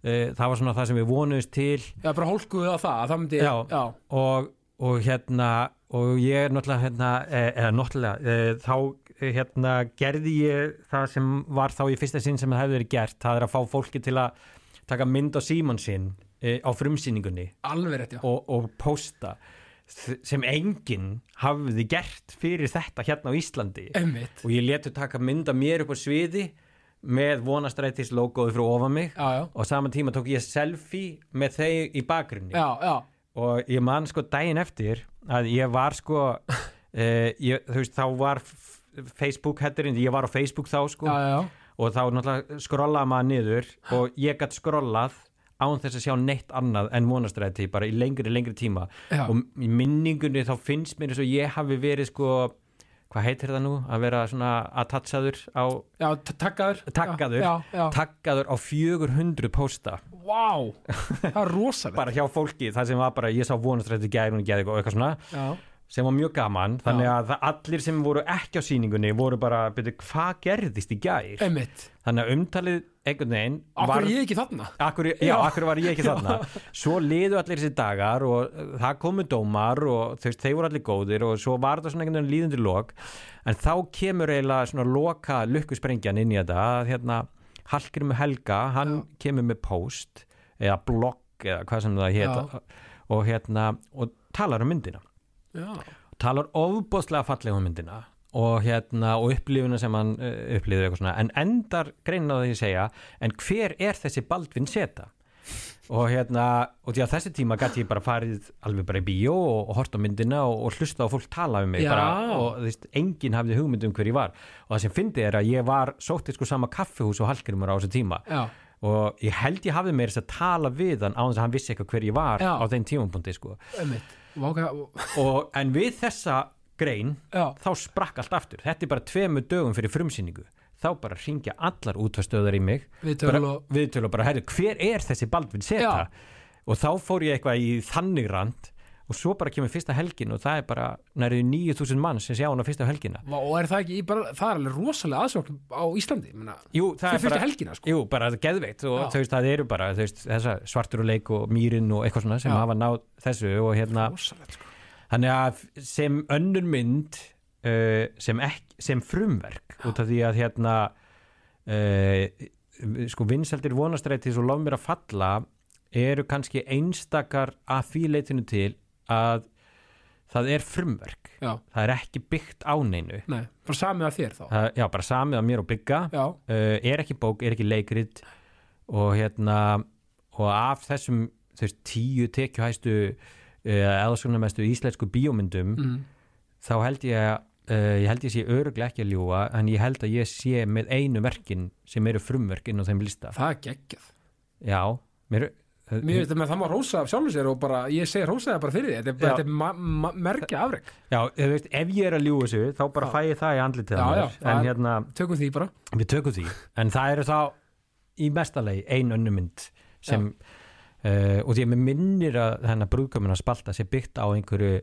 Speaker 2: það var svona það sem við vonuðist til.
Speaker 1: Já, bara hólkuðu á það, að það myndi
Speaker 2: Já.
Speaker 1: já,
Speaker 2: og, og hérna og ég er náttúrulega hérna, eh, eða náttúrulega eh, þá eh, hérna gerði ég það sem var þá í fyrsta sinn sem það hefði verið gert, það er að fá fólki til að taka mynd á síman sinn eh, á frumsýningunni.
Speaker 1: Rétt, já.
Speaker 2: Og, og posta sem enginn hafði gert fyrir þetta hérna á Íslandi.
Speaker 1: Emmett,
Speaker 2: og ég letu taka mynd af mér upp á sviði með vonastrætis logoði frá ofan mig.
Speaker 1: Já, já,
Speaker 2: og saman tíma tók ég selfie með þeir í bakgrunni.
Speaker 1: Já, já.
Speaker 2: Og ég man sko daginn eftir að ég var sko uh, ég, þú veist þá var Facebook hætturinn, ég var á Facebook þá sko.
Speaker 1: Já, já, já,
Speaker 2: og þá náttúrulega skrollaði maður niður og ég gætt skrollað án þess að sjá neitt annað en vonastræti bara í lengri, lengri tíma. Og í minningunni þá finnst mér eins og ég hafi verið sko hvað heitir það nú, að vera svona attachaður á,
Speaker 1: já, takkaður.
Speaker 2: Taggaður.
Speaker 1: já, já,
Speaker 2: taggaður á 400 pósta.
Speaker 1: Vá, það er rosalegt.
Speaker 2: Bara hjá fólki, það sem var bara, ég sá vonastræti gæri og eitthvað svona.
Speaker 1: Já,
Speaker 2: sem var mjög gaman, þannig
Speaker 1: Já.
Speaker 2: að allir sem voru ekki á sýningunni voru bara, byrju, hvað gerðist í gær?
Speaker 1: Emmett
Speaker 2: Þannig að umtalið einhvern veginn
Speaker 1: Akkur
Speaker 2: var,
Speaker 1: ég ekki þarna?
Speaker 2: Akkur, já,
Speaker 1: Já.
Speaker 2: akkur var ég ekki þarna? Svo liðu allir þessi dagar og uh, það komu dómar og veist, þeir voru allir góðir og svo var það svona einhvern veginn líðundir lok. En þá kemur eiginlega svona loka lukkusprengjan inn í þetta hérna Hallgrimur Helga, hann kemur með post eða blogg eða hvað sem það héta og hérna og talar um myndina
Speaker 1: Já,
Speaker 2: talar ofbóðslega fallega um myndina og hérna og upplifuna sem hann uh, upplifir eitthvað svona. En endar greinin á því að segja en hver er þessi Baldvin Seta? Og hérna og því að þessi tíma gæti ég bara farið alveg bara í bíó og, og hort á myndina og, hlusta á fólk tala um mig bara, og þú veist, enginn hafði hugmynd um hver ég var. Og það sem fyndi er að ég var sóttið sko sama kaffihús og Hallgrimur á þessu tíma.
Speaker 1: Já,
Speaker 2: og ég held ég hafði meira þess að tala við hann á þess að hann vissi eitthvað hver ég var
Speaker 1: Já.
Speaker 2: á þeim tímapunkti sko.
Speaker 1: Hvað-
Speaker 2: og, en við þessa grein
Speaker 1: já,
Speaker 2: þá sprakk allt aftur, þetta er bara tveimu dögum fyrir frumsýningu, þá bara ringja allar útvarstöðar í mig.
Speaker 1: Við
Speaker 2: bara,
Speaker 1: tölum og
Speaker 2: viðtölu og bara, herri, hver er þessi Baldvin Seta og þá fór ég eitthvað í þannig rand og svo bara kemur fyrsta helgin og það er bara nærið 9000 mann sem sjá hann á fyrsta helgina
Speaker 1: og er það ekki bara, það er alveg rosalega aðsókn á Íslandi, menna,
Speaker 2: Jú, það er
Speaker 1: fyrsta helgina sko.
Speaker 2: Jú, bara það geðveikt og
Speaker 1: Já.
Speaker 2: þú veist, það eru bara veist, svartur og leik og mýrin og eitthvað svona sem
Speaker 1: Já.
Speaker 2: hafa náð þessu og hérna
Speaker 1: rosalegt sko.
Speaker 2: Þannig að sem önnur mynd uh, sem, ek, sem frumverk út af því að hérna uh, sko vinsældir vonastrættis og lof mér að falla eru kannski einstakar að því leitinu til að það er frumverk.
Speaker 1: Já,
Speaker 2: það er ekki byggt á neinu.
Speaker 1: Nei, bara samið að þér þá.
Speaker 2: Það, já, bara samið að mér og bygga uh, er ekki bók, er ekki leikrit og hérna og af þessum veist, tíu tekjuhæstu uh, eða svona mestu íslensku bíómyndum
Speaker 1: mm,
Speaker 2: þá held ég að uh, ég held ég sé öruglega ekki að ljúa en ég held að ég sé með einu verkin sem eru frumverkin á þeim lista.
Speaker 1: Það er geggjað.
Speaker 2: Já, mér
Speaker 1: Mér veist að það má rósa af sjálfur sér og bara, ég segi rósa það bara fyrir því, þetta er, er merkja afrek,
Speaker 2: já, þú veist, ef ég er að ljúa þessu þá bara
Speaker 1: Já.
Speaker 2: fæ ég það í andlitið
Speaker 1: Já, já, það
Speaker 2: en hérna,
Speaker 1: tökum því bara.
Speaker 2: Við tökum því. En það eru þá í mestalegi ein önnu mynd sem uh, og því að mér minnir að þennan brúðkömmin að spalta sé byggt á einhverju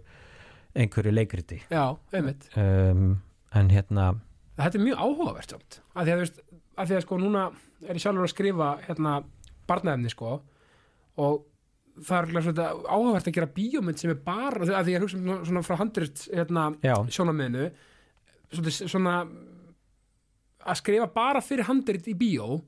Speaker 2: einhverju leikriti.
Speaker 1: Já, einmitt,
Speaker 2: um, en hérna
Speaker 1: þetta er mjög áhugavert samt, að því að, þú veist, að því að sko núna er ég sjálfur að skrifa hérna barnaefni sko og það er svona áhugavert að gera bíómynd sem er bara, að því að ég hugsa um svona, frá handrit hérna
Speaker 2: já,
Speaker 1: sjónamiðinu svona, svona að skrifa bara fyrir handrit í bíó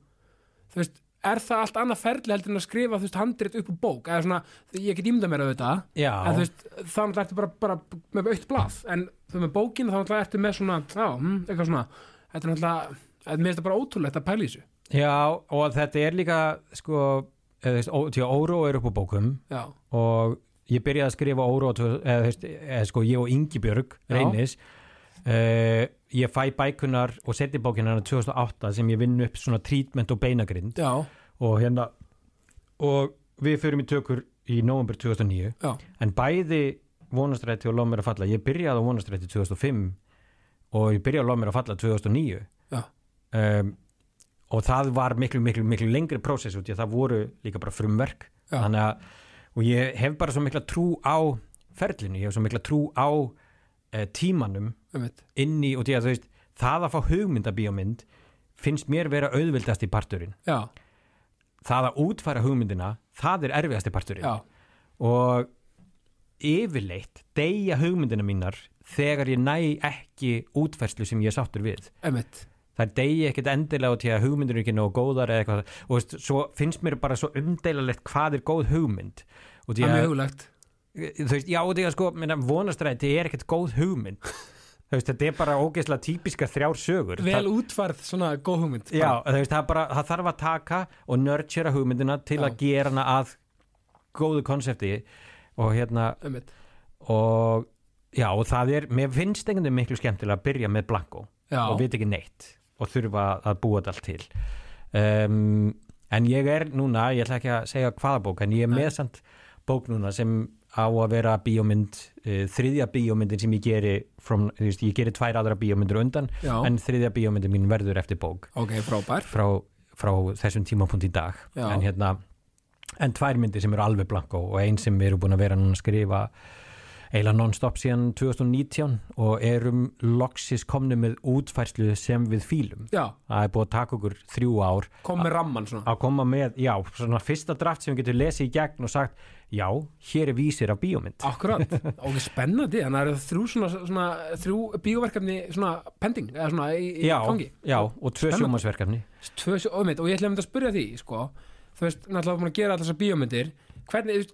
Speaker 1: þú veist, er það allt annað ferli heldur en að skrifa þú veist, handrit upp úr bók? Eða svona, ég get ímynda mér auðvitað. En þú veist, þannig ertu bara, bara með aukt blað, en þú með bókinu þá náttúrulega ertu með svona, já, hm, eitthvað svona. Þetta er náttúrulega, mér finnst það bara ótrúlegt að pæla í þessu,
Speaker 2: já og þetta er líka sko, því að Óró er upp á bókum
Speaker 1: já,
Speaker 2: og ég byrjaði að skrifa Óró eða, veist, eða sko ég og Ingibjörg
Speaker 1: Já.
Speaker 2: reynis uh, ég fæ bækunar og seti bókina hana 2008 sem ég vinn upp svona trítment og beinagrind.
Speaker 1: Já,
Speaker 2: og hérna og við förum í tökur í november 2009
Speaker 1: já,
Speaker 2: en bæði vonastrætti og lof mér að falla ég byrjaði á vonastrætti 2005 og ég byrjaði á lof mér að falla 2009
Speaker 1: já,
Speaker 2: um, og það var miklu, miklu, miklu lengri prósess út í að það voru líka bara frumverk.
Speaker 1: Já.
Speaker 2: þannig að og ég hef bara svo mikla trú á ferlinu, ég hef svo mikla trú á uh, tímanum inn í, og því að veist það að fá hugmyndabíómynd finnst mér vera auðvildast í parturinn.
Speaker 1: Já,
Speaker 2: það að útfæra hugmyndina það er erfiðasti parturinn.
Speaker 1: Já,
Speaker 2: og yfirleitt deyja hugmyndina mínar þegar ég næ ekki útfærslu sem ég sáttur við.
Speaker 1: Einmitt,
Speaker 2: það deyja ekkert endilega út í að hugmyndir er ekki nógu góðar eða eitthvað. Og veist, svo finnst mér bara svo umdeilalegt hvað er góð hugmynd. Og
Speaker 1: það er mjög huglegt
Speaker 2: þú veist, já og því að sko vonastræði er ekkert góð hugmynd. Þú veist, þetta er bara ógeðslega típiska þrjár sögur.
Speaker 1: Vel
Speaker 2: það,
Speaker 1: útfærð, svona góð hugmynd
Speaker 2: já, þú veist, það, er bara, það þarf að taka og nurtura hugmyndina til
Speaker 1: Já.
Speaker 2: að gera hana að góðu konsepti. Og hérna og já, og það er, mér finnst einhvern veginn miklu skemmtilega að byrja með blanko og veit ekki neitt og þurfa að búa þetta allt til. Um, en ég er núna ég ætla ekki að segja hvaða bók en ég er
Speaker 1: Nei.
Speaker 2: með samt bók núna sem á að vera bíómynd uh, þriðja bíómyndin sem ég geri from, veist, ég geri tvær aðra bíómyndir undan
Speaker 1: já,
Speaker 2: en þriðja bíómyndin mín verður eftir bók.
Speaker 1: Ok, frábær.
Speaker 2: Frá, frá þessum tímapunkt í dag.
Speaker 1: Já.
Speaker 2: en hérna en tvær myndir sem eru alveg blanko og ein sem við erum búin að vera núna að skrifa eiginlega non-stop síðan 2019 og erum loksis komnu með útfærslu sem við fílum.
Speaker 1: Já,
Speaker 2: það er búið að taka okkur þrjú ár
Speaker 1: kom með ramman svona.
Speaker 2: að koma með, já, svona fyrsta draft sem við getum lesið í gegn og sagt já, hér er vísir af bíómynd.
Speaker 1: Akkurat, ok, spennandi þannig að það eru þrjú svona, svona þrjú bíóverkefni svona pending eða svona í, í
Speaker 2: já,
Speaker 1: gangi.
Speaker 2: já, og tvö sjómasverkefni
Speaker 1: Tvö, sjó- og, og ég ætla að mynda að spyrja því sko, þú veist, náttúrulega búin að gera alltaf þessar bíómyndir. Hvernig,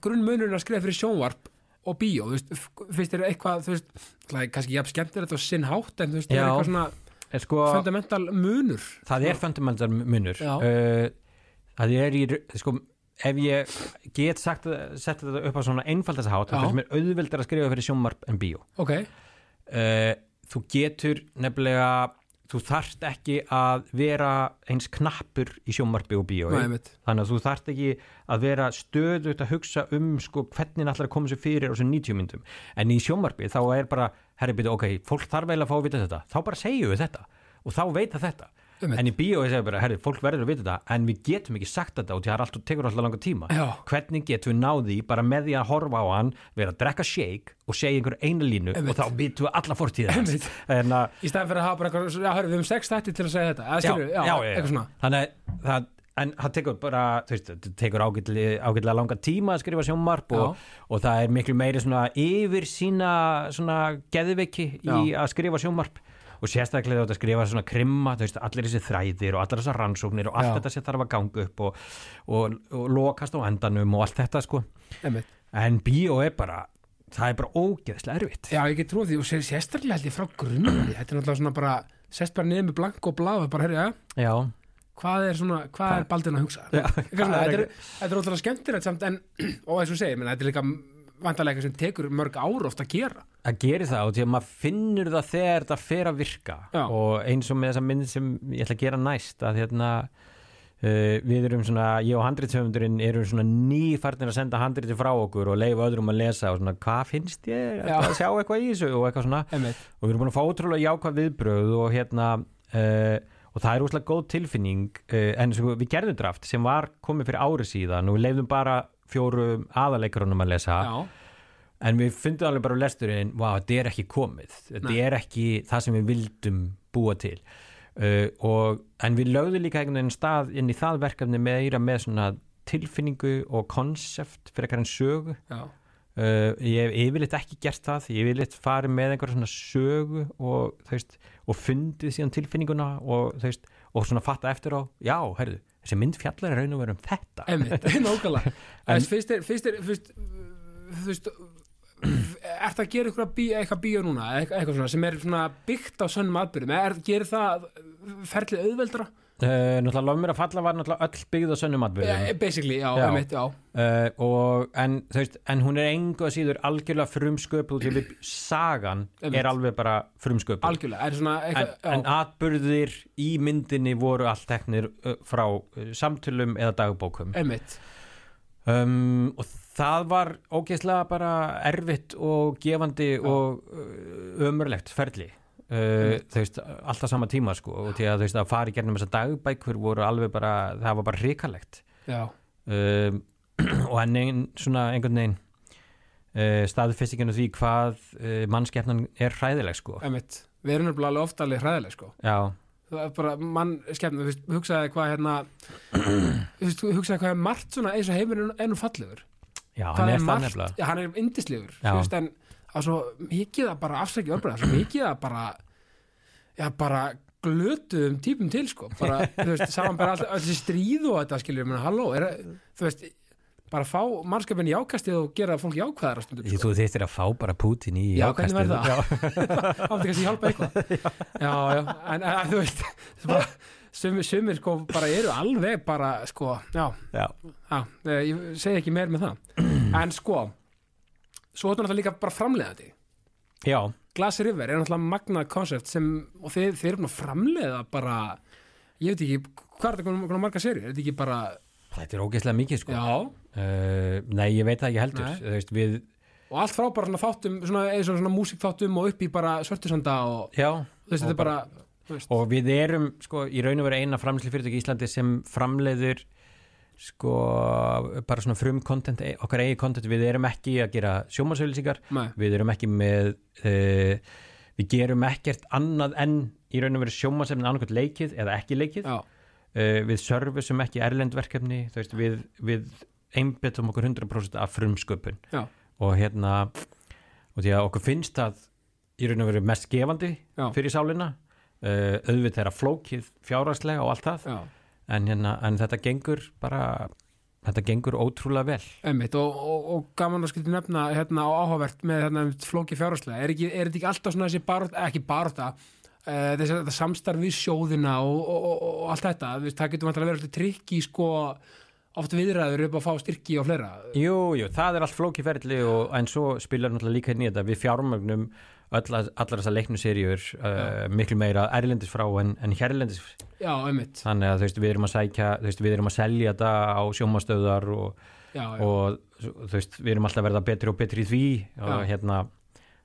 Speaker 1: grunnmunurinn að skrifa fyrir sjónvarp og bíó, þú veist, finnst þér eitthvað þú veist, alltaf, kannski jafn skemmtilegt og sinn hátt en þú veist, er
Speaker 2: Já.
Speaker 1: eitthvað svona
Speaker 2: sko,
Speaker 1: fundamental munur?
Speaker 2: það er fundamental munur. Uh, það er í, sko ef ég get sagt sett þetta upp á svona einfaldast hátt þá
Speaker 1: Já.
Speaker 2: finnst mér auðvildar að skrifa fyrir sjónvarp en bíó.
Speaker 1: Ok,
Speaker 2: uh, þú getur nefnilega þú þarft ekki að vera eins knappur í sjómarbi og bíói.
Speaker 1: Nei,
Speaker 2: þannig að þú þarft ekki að vera stöðut að hugsa um sko, hvernig allar koma sér fyrir á þessum 90 myndum en í sjómarbi þá er bara herri byrju, ok, fólk þarf eiginlega að fá að vita þetta. Þá bara segjum við þetta og þá veit það þetta
Speaker 1: Einmitt.
Speaker 2: en í bíói segja bara, herri, fólk verður að vita þetta en við getum ekki sagt þetta og það tekur alltaf langa tíma.
Speaker 1: Já.
Speaker 2: hvernig getum við náði bara með því að horfa á hann vera að drekka shake og segja einhver eina línu
Speaker 1: Einmitt.
Speaker 2: og þá vitum við alla en að
Speaker 1: í staðan fyrir að hafa bara eitthvað, já, hörru, við höfum sex þætti til að segja þetta, skilur,
Speaker 2: já,
Speaker 1: svona.
Speaker 2: Þannig að það en það tekur bara, þú veist, það tekur ágætlega, langa tíma að skrifa sjónvarp og, og það er miklu meiri svona yfir sína svona geðveiki í að skrifa sjónvarp og sérstaklega þetta að skrifa svona krimma, þú veist, allir þessi þræðir og allar þessar rannsóknir og allt
Speaker 1: Já.
Speaker 2: þetta sem þarf að ganga upp og, og, og lokast á endanum og allt þetta sko.
Speaker 1: Einmitt.
Speaker 2: en bíó er bara, það er bara ógeðslega erfitt.
Speaker 1: Já, ég get trúið því og sér, sérstaklega held ég frá grunni. Þetta er náttúrulega svona bara, sest bara niður með blank og blá og bara, herri, ja,
Speaker 2: já,
Speaker 1: hvað er svona, hvað er baldin að hugsa?
Speaker 2: Er
Speaker 1: þetta er, þetta er ótrúlega skemmtilegt samt en, og eins og segir, þetta er líka vantarlega eitthvað sem tekur mörg ár oft að gera.
Speaker 2: Að gera það og því að maður finnur það þegar þetta fer að virka.
Speaker 1: Já.
Speaker 2: og eins og með þessa mynd sem ég ætla að gera næst að hérna uh, við erum svona, ég og handritsöfundurinn erum svona nýfarnir að senda handriti frá okkur og leifa öðrum að lesa og svona hvað finnst ég, að sjá eitthvað í þessu og eitthvað svona.
Speaker 1: Einmitt.
Speaker 2: og við erum búin að fá ótrúlega jákvæð viðbröð og hérna uh, og það er úslega góð tilfinning uh, en við gerðum draft sem var komið fyrir ári síðan og við leifðum bara fjórum aðaleikronum að lesa
Speaker 1: Já,
Speaker 2: En við fundum alveg bara á lesturinn, wow, þetta er ekki komið, þetta
Speaker 1: Nei.
Speaker 2: er ekki það sem við vildum búa til. Uh, og, en við lögðum líka einhvern veginn stað inn í það verkefni meira með svona tilfinningu og konsept fyrir eitthvað en sögu.
Speaker 1: já,
Speaker 2: Uh, ég hef yfirleitt ekki gert það, ég hef yfirleitt farið með einhverja svona sögu og, veist, og fundið síðan tilfinninguna og, veist, og svona fatta eftir á, já, herðu, þessi mynd fjallar er raun og veru um þetta.
Speaker 1: einmitt, nákvæmlega.
Speaker 2: En-
Speaker 1: fyrst er, fyrst er, fyrst veist er það að gera eitthvað, bí, eitthvað bíó núna eitthvað, svona sem er svona byggt á sönnum atbyrðum er, gerir það ferlið auðveldra
Speaker 2: Uh, náttúrulega lof mér að falla var náttúrulega öll byggð á sönnum atbyrðum.
Speaker 1: Eh, basically, já,
Speaker 2: Já.
Speaker 1: einmitt, já.
Speaker 2: Uh, og, en, veist, en hún er engu að síður algjörlega frumsköpuð til við sagan er alveg bara
Speaker 1: svona
Speaker 2: en, en atbyrðir í myndinni voru allt teknir uh, frá samtölum eða dagbókum. Um, og það var ógeðslega bara erfitt og gefandi og ömurlegt ferli Uh, þú veist, alltaf sama tíma sko og því að þú veist að fara í gernum þessar dagbækur voru alveg bara, það var bara hrikalegt.
Speaker 1: Já,
Speaker 2: um, og hann ein, svona einhvern veginn uh, staðfestingin á því hvað uh, mannskeppnan er hræðileg sko.
Speaker 1: Einmitt. Við erum nefnilega alveg oft alveg hræðileg sko.
Speaker 2: Já,
Speaker 1: það er bara, mann skemmna, þú veist, hugsaði hvað hérna þú veist, hugsaði hvað er margt svona eins og heimurinn nú fallegur.
Speaker 2: Já hann er
Speaker 1: er margt, hann er indislegur þú veist, en að svo mikið að bara afsækja orðbræða, svo mikið að bara já, bara glötuðum típum til, sko, bara, þú veist saman bara all, all þessi stríð og þetta skilur menna, halló, er, þú veist bara fá mannskapin í ákastið og gera fólk jákvæðara stundum,
Speaker 2: Því
Speaker 1: sko.
Speaker 2: þú þýttir að fá bara Putin í
Speaker 1: Já, hvernig
Speaker 2: ákastið.
Speaker 1: væri það?
Speaker 2: Já.
Speaker 1: átti kannski hjálpa eitthvað já, já, en, en þú veist bara, sumir, sumir sko bara eru alveg bara, sko, já
Speaker 2: já,
Speaker 1: Já, ég segi ekki meir með það En sko Svo er þetta náttúrulega líka bara framleiðandi
Speaker 2: já,
Speaker 1: Glass River er náttúrulega magnað koncept sem, og þeir, þeir eru að framleiða bara, ég veit ekki hvað er þetta konar, marga serið, er þetta ekki bara
Speaker 2: þetta er ógeðslega mikið sko.
Speaker 1: Já,
Speaker 2: uh, nei, ég veit það ekki heldur veist, við,
Speaker 1: og allt frá bara svona þáttum svona, eins og svona músikþáttum og upp í bara svörtusanda og
Speaker 2: já.
Speaker 1: Veist,
Speaker 2: og
Speaker 1: þetta bara veist,
Speaker 2: og við erum sko í raun og veru eina framlýsli fyrirtæki í Íslandi sem framleiður sko bara svona frum content, okkar eigi content við erum ekki að gera sjómasauðlýsingar við erum ekki með uh, við gerum ekkert annað en í raun og veru sjómasefnin annarkvæmt leikið eða ekki leikið. Uh, við servicum ekki erlendverkefni veist, við, við einbyttum okkur 100% af frumsköpun.
Speaker 1: Já,
Speaker 2: og hérna og því að okkur finnst það í raun og veru mest gefandi
Speaker 1: Já.
Speaker 2: fyrir sálina. Uh, auðvitað er að flókið fjárhagslega og allt það.
Speaker 1: Já
Speaker 2: en, hérna, en þetta gengur bara þetta gengur ótrúlega vel.
Speaker 1: Einmitt, og, og, og gaman að skilja nefna hérna á áhugavert með hérna, flóki fjárhagslega. Er, er þetta ekki alltaf svona þessi barótt, ekki baróta uh, þessi þetta samstarf við sjóðina og, og, og, og allt þetta, veist, það getur vantilega verið alltaf trikki sko oft viðræður upp að fá styrki og fleira.
Speaker 2: Jú, jú, það er allt flókiferðli og en svo spilar náttúrulega líka í þetta. Við fjármögnum allar þessar leiknuseríur uh, miklu meira erlendis frá en, en hérlendis.
Speaker 1: Já,
Speaker 2: þannig að þú veist, við erum að sækja þú veist, við erum að selja þetta á sjómastöðar og,
Speaker 1: já, já.
Speaker 2: og þú veist, við erum alltaf verða betri og betri í því og hérna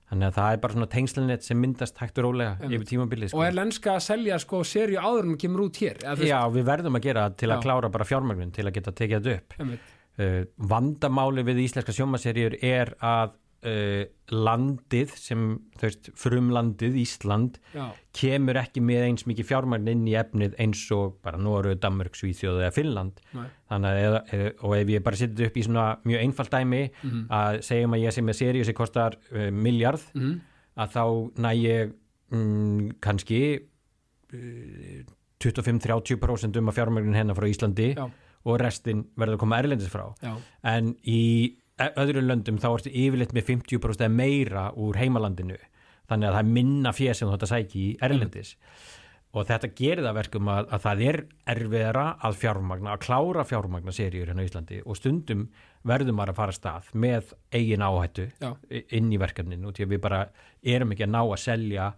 Speaker 2: þannig að það er bara svona tengslinett sem myndast hægt og rólega
Speaker 1: Einmitt.
Speaker 2: yfir tímabilið sko.
Speaker 1: og er lenska að selja sko serju áður en kemur út hér eða,
Speaker 2: Já, við verðum að gera til að klára bara fjármögnun til að geta tekið þetta upp. Uh, vandamáli við íslenska sjómaseríur er að uh, landið sem veist, frumlandið Ísland
Speaker 1: já,
Speaker 2: kemur ekki með eins mikið fjármagn inn í efnið eins og bara Noru, Danmörk, Svíþjóð eða Finnland. Eða, eða, og ef ég bara setja upp í svona mjög einfalt dæmi
Speaker 1: Mhm.
Speaker 2: að segjum að ég sé með seríu sem kostar uh, miljard
Speaker 1: mhm,
Speaker 2: að þá næ ég mm, kannski uh, 25-30% um að fjármagnin hennar frá Íslandi
Speaker 1: já,
Speaker 2: og restin verður að koma erlendis frá.
Speaker 1: Já,
Speaker 2: en í ö- öðrum löndum þá ertu yfirleitt með 50% eða meira úr heimalandinu. Þannig að það er minna fér sem þú þetta sæki í erlendis. Og þetta gerir það verkum að, að það er erfiðara að fjármagna, að klára fjármagna seríur hérna á Íslandi og stundum verðum maður að fara stað með eigin áhættu
Speaker 1: Já.
Speaker 2: inn í verkefninu út í að við bara erum ekki að ná að selja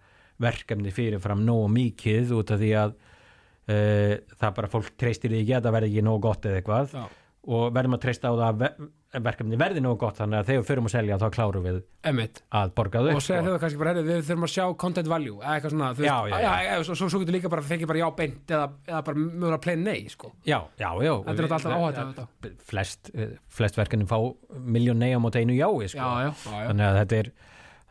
Speaker 2: verkefni fyrirfram nógu mikið út af því að uh, það bara fólk treystir því ekki að það verði ekki nógu gott eða eitthvað.
Speaker 1: Já,
Speaker 2: og verðum að treysta á það að ver verkefni verði nógu gott þannig að þegar við förum að selja þá klárum við
Speaker 1: einmitt.
Speaker 2: að borga þau
Speaker 1: og segja þau kannski bara, herri, við þurfum að sjá content value eða eitthvað svona, þú
Speaker 2: Já,
Speaker 1: veist,
Speaker 2: já, já.
Speaker 1: já, svo, svo, svo getur líka bara fengið bara já beint eða, eða bara mögulega plain nei, sko.
Speaker 2: Já, já, já.
Speaker 1: Þetta er alltaf þetta.
Speaker 2: flest, eh, flest verkefni fá miljón nei á móti einu jái sko. þannig að þetta er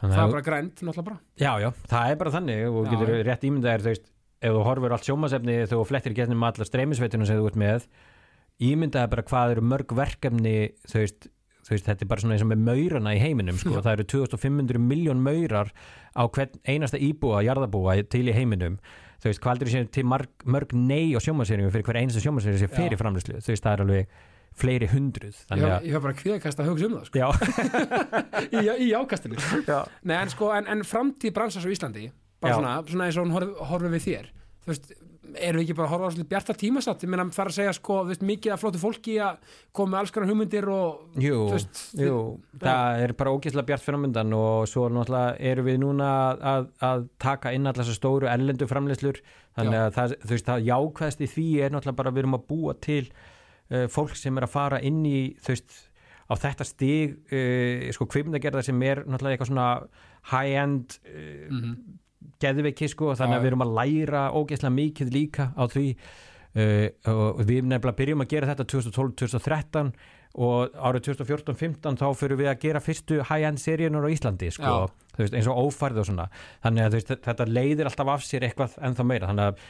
Speaker 1: það
Speaker 2: að,
Speaker 1: er bara grænt, náttúrulega bara.
Speaker 2: Já, já, það er bara þannig og getur rétt ímyndað er þú veist, ef þú horfur allt sjómasefni þegar þú flettir getnum allar streymisveitunum sem þú ert með ímyndaði bara hvað eru mörg verkefni þú veist, þú veist, þetta er bara svona eins og með maurana í heiminum, sko, það eru 2500 miljón maurar á hvern einasta íbúa, jarðabúa til í heiminum. Þú veist, hvað er sér til marg, mörg nei á sjómaseringu fyrir hver einasta sjómaseringu sem fyrir
Speaker 1: Já.
Speaker 2: framlýslu, þú veist, það er alveg fleiri hundruð,
Speaker 1: ég ég hef bara kvíðakast að hugsa um það, sko.
Speaker 2: Já,
Speaker 1: í, í ákastinu.
Speaker 2: Já,
Speaker 1: Nei, en sko, en, en framtíð bransas á Íslandi bara
Speaker 2: Já.
Speaker 1: svona, svona eins og hún horf, horfið við þér. Þú veist, erum við ekki bara að horfa á svolítið bjarta tímasatt, ég meina það er að segja sko, þú veist, mikið af flóttu fólki að koma með alls konar hugmyndir og
Speaker 2: Jú,
Speaker 1: veist,
Speaker 2: jú, það er bara ógeðslega bjart framöndan og svo náttúrulega erum við núna að, að taka inn allar þessar stóru erlendu framleyslur þannig að það, þú veist, það jákvæðst í því er náttúrulega bara að við erum að búa til uh, fólk sem er að fara inn í þú veist, á þetta stig uh, sko kvipmyndagerðar sem er náttúrulega eitthvað svona high-end uh,
Speaker 1: Mhm.
Speaker 2: Geðveiki sko, þannig
Speaker 1: Já,
Speaker 2: að við erum að læra ógeðslega mikið líka á því uh, og við nefnilega byrjum að gera þetta 2012-2013 og árið 2014-15 þá fyrir við að gera fyrstu high-end seríunar á Íslandi sko,
Speaker 1: Já.
Speaker 2: veist, eins og ófærð og svona þannig að veist, þetta leiðir alltaf af sér eitthvað ennþá meira, þannig að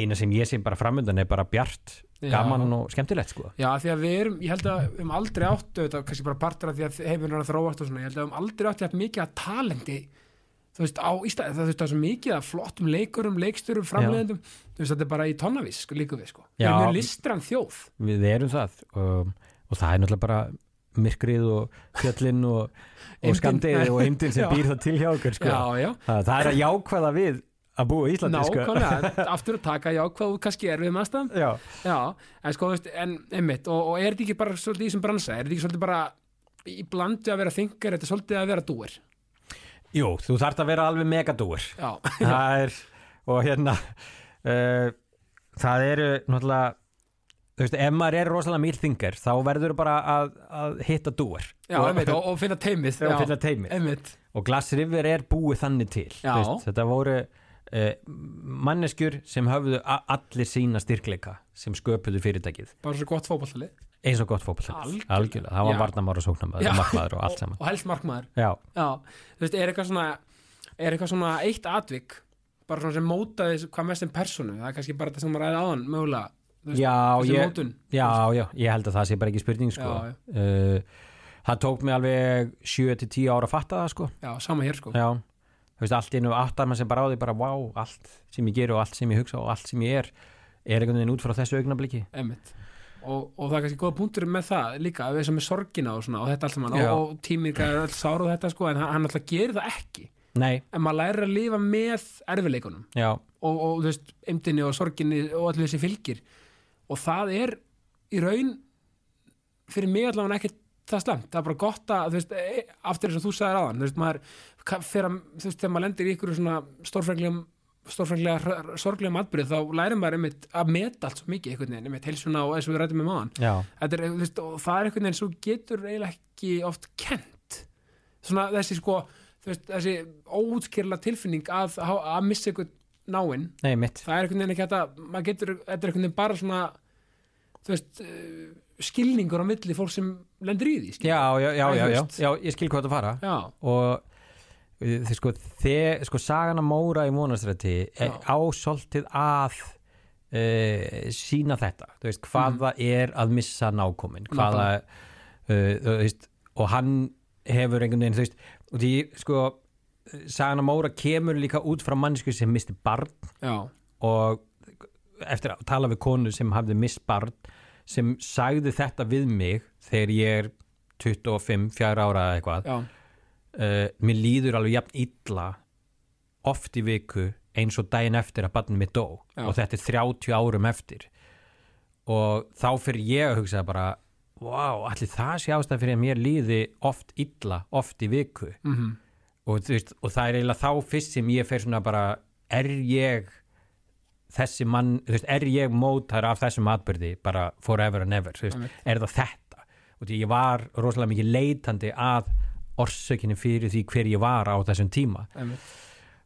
Speaker 2: eina sem ég sé bara framöndan er bara bjart
Speaker 1: Já.
Speaker 2: gaman og skemmtilegt sko
Speaker 1: Já, því að við erum, ég held að við höfum aldrei áttu þetta, kannski bara partur af því að heimurinn er að þróast og svona, ég held að við höfum aldrei þetta mikið að talenti þú veist, á Íslandi, það það er svo mikið að flottum leikurum, leiksturum, framleiðendum. Þú veist, þetta er bara í tonnavís, sko, líka við, sko. Við
Speaker 2: Já.
Speaker 1: erum mjög listran þjóð.
Speaker 2: Við erum það og, og það er náttúrulega bara myrkrið og fjöllin og, og skamdegið og eindin sem býr það til hjá okkur sko.
Speaker 1: Já, já,
Speaker 2: það, það er að jákvæða við að búa í Íslandi sko.
Speaker 1: nákvæmlega aftur að taka, já, hvað þú kannski er við maðurstæðum
Speaker 2: Já.
Speaker 1: Já, en sko, þú veist, en einmitt, og, og er þetta ekki bara svolítið í þessum bransa, er þetta ekki svolítið bara í blandi að vera þingar, þetta er svolítið að vera dúir
Speaker 2: Jú, þú þarft að vera alveg megadúr það er og hérna uh, það eru náttúrulega þú veist, ef maður er rosalega mýrþingar þá verður bara að, að hitta dúr
Speaker 1: já,
Speaker 2: og,
Speaker 1: einmitt, og, og finna teimið
Speaker 2: og finna teimið
Speaker 1: Einmitt,
Speaker 2: og Glass River er búið þannig til veist, þetta voru uh, manneskjur sem höfðu a- allir sína styrkleika sem sköpuðu fyrirtækið.
Speaker 1: Bara svo gott fótballtalið
Speaker 2: eins og gott fótballið
Speaker 1: Algjörlega.
Speaker 2: það var varnamár og sóknarmaður
Speaker 1: Já.
Speaker 2: og markmaður og allt saman
Speaker 1: og helst markmaður
Speaker 2: já,
Speaker 1: Já, þú veist, er eitthvað svona er eitthvað svona eitt atvik bara svona sem mótaði hvað mest sem personu það er kannski bara þetta sem maður ræði áðan mögulega veist,
Speaker 2: já, ég,
Speaker 1: mótun.
Speaker 2: já, já, ég held að það sé bara ekki spurning sko. Uh, það tók mig alveg 7-10 ára að fatta það sko.
Speaker 1: já, sama hér sko
Speaker 2: já, þú veist, allt innu áttar maður sem bara á því bara, wow, allt sem ég ger og allt sem ég hugsa og allt sem ég er er einhvern veginn út frá þessu augnabliki
Speaker 1: Einmitt. Og, og það er kannski góða punktur með það líka, við sem er sorgina og svona og þetta allt saman,
Speaker 2: Já.
Speaker 1: og, tímir er alls sár og þetta sko, en hann, hann alltaf gerir það ekki.
Speaker 2: Nei,
Speaker 1: en maður lærir að lifa með erfileikunum og, og þú veist, emdini og sorginni og allir þessi fylgir. Og það er í raun fyrir mig allavega ekki það slemt, það er bara gott að veist, e, aftur eins og þú sagðir aðan þú veist, maður fer að, þú veist, þegar maður lendir í ykkur svona stórfrænglegum stórfrænglega hr- sorglegum atbyrð þá lærir maður einmitt að meta allt svo mikið einhvern veginn, einmitt heilsuna og eins og við rættum
Speaker 2: já,
Speaker 1: þetta er, veist, og það er einhvern veginn svo getur eiginlega ekki oft kent svona þessi sko veist, þessi óútskýrla tilfinning að, að missa einhvern náinn. Það er einhvern veginn ekki að maður getur, þetta er einhvern veginn bara svona þú veist uh, skilningur á milli fólk sem lendur í því
Speaker 2: já, já, já, já, já, já, ég skil hvað það fara.
Speaker 1: Já,
Speaker 2: og þið sko, þið, sko sagana Móra í mónastrætti
Speaker 1: Já.
Speaker 2: á svolítið að uh, sína þetta, þú veist, hvað
Speaker 1: Mhm.
Speaker 2: það er að missa nákomin, hvað það uh, þú veist, og hann hefur einhvern veginn, þú veist og því, sko, sagana Móra kemur líka út frá mannsku sem misti barn
Speaker 1: já,
Speaker 2: og eftir að tala við konu sem hafði mist barn sem sagði þetta við mig þegar ég er 25, 4 ára eða eitthvað.
Speaker 1: Já,
Speaker 2: uh, mér líður alveg jafn illa oft í viku eins og daginn eftir að barnið mitt dó.
Speaker 1: Já.
Speaker 2: og þetta er 30 árum eftir. Og þá fyrir ég að hugsa bara wow, allir það sé ástæð fyrir að mér líði oft illa, oft í viku?
Speaker 1: Mhm.
Speaker 2: Og, þú veist, og það er eiginlega þá fyrst sem ég fer svona bara er ég þessi mann, þú veist, er ég mótar af þessum atbyrði bara forever and ever, veist, er það þetta? Og því ég var rosalega mikið leitandi að orsökinni fyrir því hver ég var á þessum tíma.
Speaker 1: Einmitt.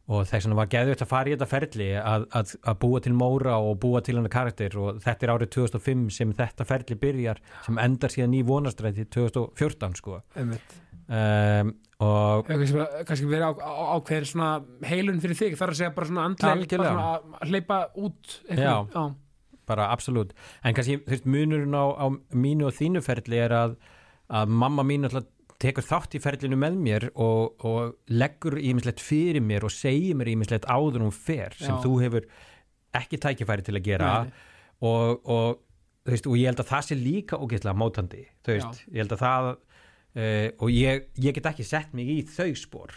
Speaker 2: og þess vegna var geðvægt að fara í þetta ferli að, að, að búa til Móra og búa til hann karakter. Og þetta er árið 2005 sem þetta ferli byrjar sem endar síðan í vonastræti 2014 sko. Um, og
Speaker 1: kannski, verið ákveðin svona heilun fyrir þig, þar að segja bara svona andlega bara svona að hleypa út
Speaker 2: Já.
Speaker 1: já,
Speaker 2: bara absolutt. En kannski þú veist, munurinn á, á mínu og þínu ferli er að, að mamma mín alltaf tekur þátt í ferlinu með mér og, og leggur ímislegt fyrir mér og segir mér ímislegt áður hún fer sem
Speaker 1: Já.
Speaker 2: þú hefur ekki tækifæri til að gera. Og, og, veist, og ég held að það sé líka ógeðslega mótandi þú veist, ég held að það uh, og ég, ég get ekki sett mig í þau spór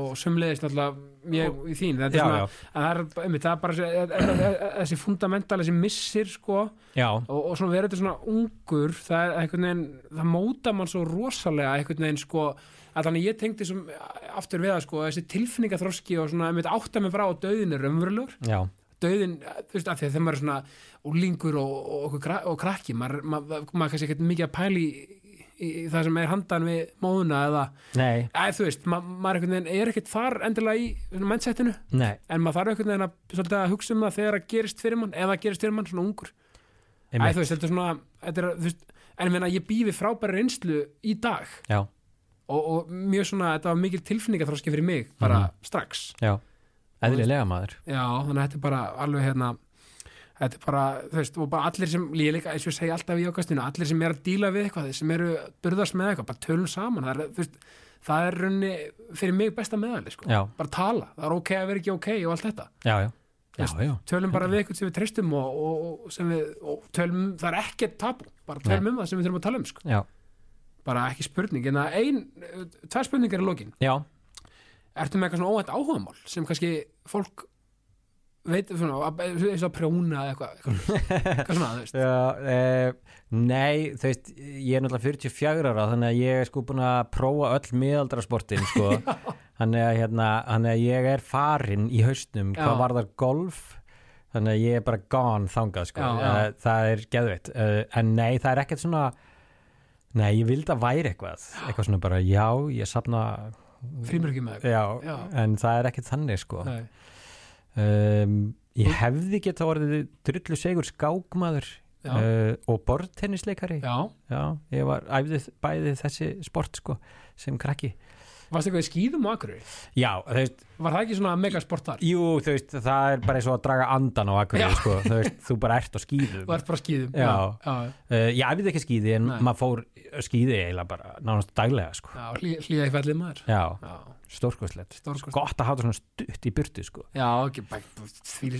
Speaker 1: og sumleiðist náttúrulega ég í þín, þetta er
Speaker 2: Já,
Speaker 1: svona
Speaker 2: já.
Speaker 1: að það er, það bara þessi- e- e- e- þessi fundamental, þessi missir sko,
Speaker 2: já,
Speaker 1: og, og svona verið þetta svona ungur, það veginn það móta mann svo rosalega einhvern veginn sko, að þannig ég tengdi sem aftur við það sko, þessi tilfinningaþroski og svona, einmitt átta mig frá að döðin er raunverulegur,
Speaker 2: já,
Speaker 1: döðin þú veist, af því að þegar maður er svona og, og, og, kra- og krakki maður, maður, maður kannski ekkert mikið að pæli í, í, það sem er handan við móðuna eða,
Speaker 2: nei,
Speaker 1: eða þú veist ma maður einhvern veginn er ekkert þar endilega í
Speaker 2: nei.
Speaker 1: En maður þarf einhvern veginn að, svolítið að hugsa um það þegar það gerist fyrir mann eða gerist fyrir mann svona ungur.
Speaker 2: Einmitt.
Speaker 1: þú veist, þetta er svona þetta er, veist, en meina, ég býfi frábæri reynslu í dag. Og, og mjög svona, þetta var mikil tilfinningaþróski fyrir mig, bara strax.
Speaker 2: Já, eðlilega maður.
Speaker 1: Já, þannig að þetta er bara alveg hérna þetta er bara, þú veist, og bara allir sem ég líka, eins og ég segi alltaf í ákastinu allir sem er að díla við eitthvað, sem eru burðast með eitthvað, bara tölum saman. Það er, þú veist, það er raunni fyrir mig besta meðali, sko, bara tala það er ok að vera ekki ok og allt þetta.
Speaker 2: Já, já,
Speaker 1: Veist,
Speaker 2: já.
Speaker 1: tölum bara við eitthvað sem við treystum og, og, og sem við, og tölum, það er ekkert tabu, bara tölum um það sem við þurfum að tala um, sko, bara ekki spurning. En að ein, tvær spurningar er lokin.
Speaker 2: Já.
Speaker 1: ertu með eitthvað svona óvænt áhugamál sem kannski fólk veit svona, eins og að prjóna eða eitthvað, eitthvað, svona, þú veist
Speaker 2: Já, e, nei, þú veist, ég er náttúrulega 44 ára þannig að ég er sko búin að prófa öll miðaldrasportin sko þannig að, hérna, þannig að ég er farin í haustnum hvað
Speaker 1: Já.
Speaker 2: var það golf þannig að ég er bara gone þangað sko
Speaker 1: Já, já.
Speaker 2: Eh, það er geðveitt uh, en nei, það er ekkert svona nei, ég vildi að væri eitthvað eitthvað svona bara, já, ég safna
Speaker 1: frímörgjum með eitthvað
Speaker 2: já,
Speaker 1: Já.
Speaker 2: en það er ekkert þannig sko
Speaker 1: Nei.
Speaker 2: Um, ég hefði geta orðið drullu segur skákmaður uh, og bortennisleikari
Speaker 1: já,
Speaker 2: Já, ég var æfðið bæði þessi sport sko sem krakki.
Speaker 1: Varst eitthvað í skýðum og akkur
Speaker 2: Já, þú veist,
Speaker 1: var það ekki svona megasport þar?
Speaker 2: Jú, þú veist það er bara eins og að draga andan á akkur
Speaker 1: Já.
Speaker 2: sko, þú veist, þú bara ert á skýðum
Speaker 1: þú ert bara á skýðum
Speaker 2: Já.
Speaker 1: já,
Speaker 2: uh, Ég æfði ekki skýði en
Speaker 1: Nei.
Speaker 2: maður fór skýði eiginlega bara nánast daglega sko.
Speaker 1: Já, hlý, hlýða í fellið maður.
Speaker 2: Já,
Speaker 1: já, Stórkostlegt.
Speaker 2: Gott að hafa svona stutt í burtu sko.
Speaker 1: Já ekki, bæ, því,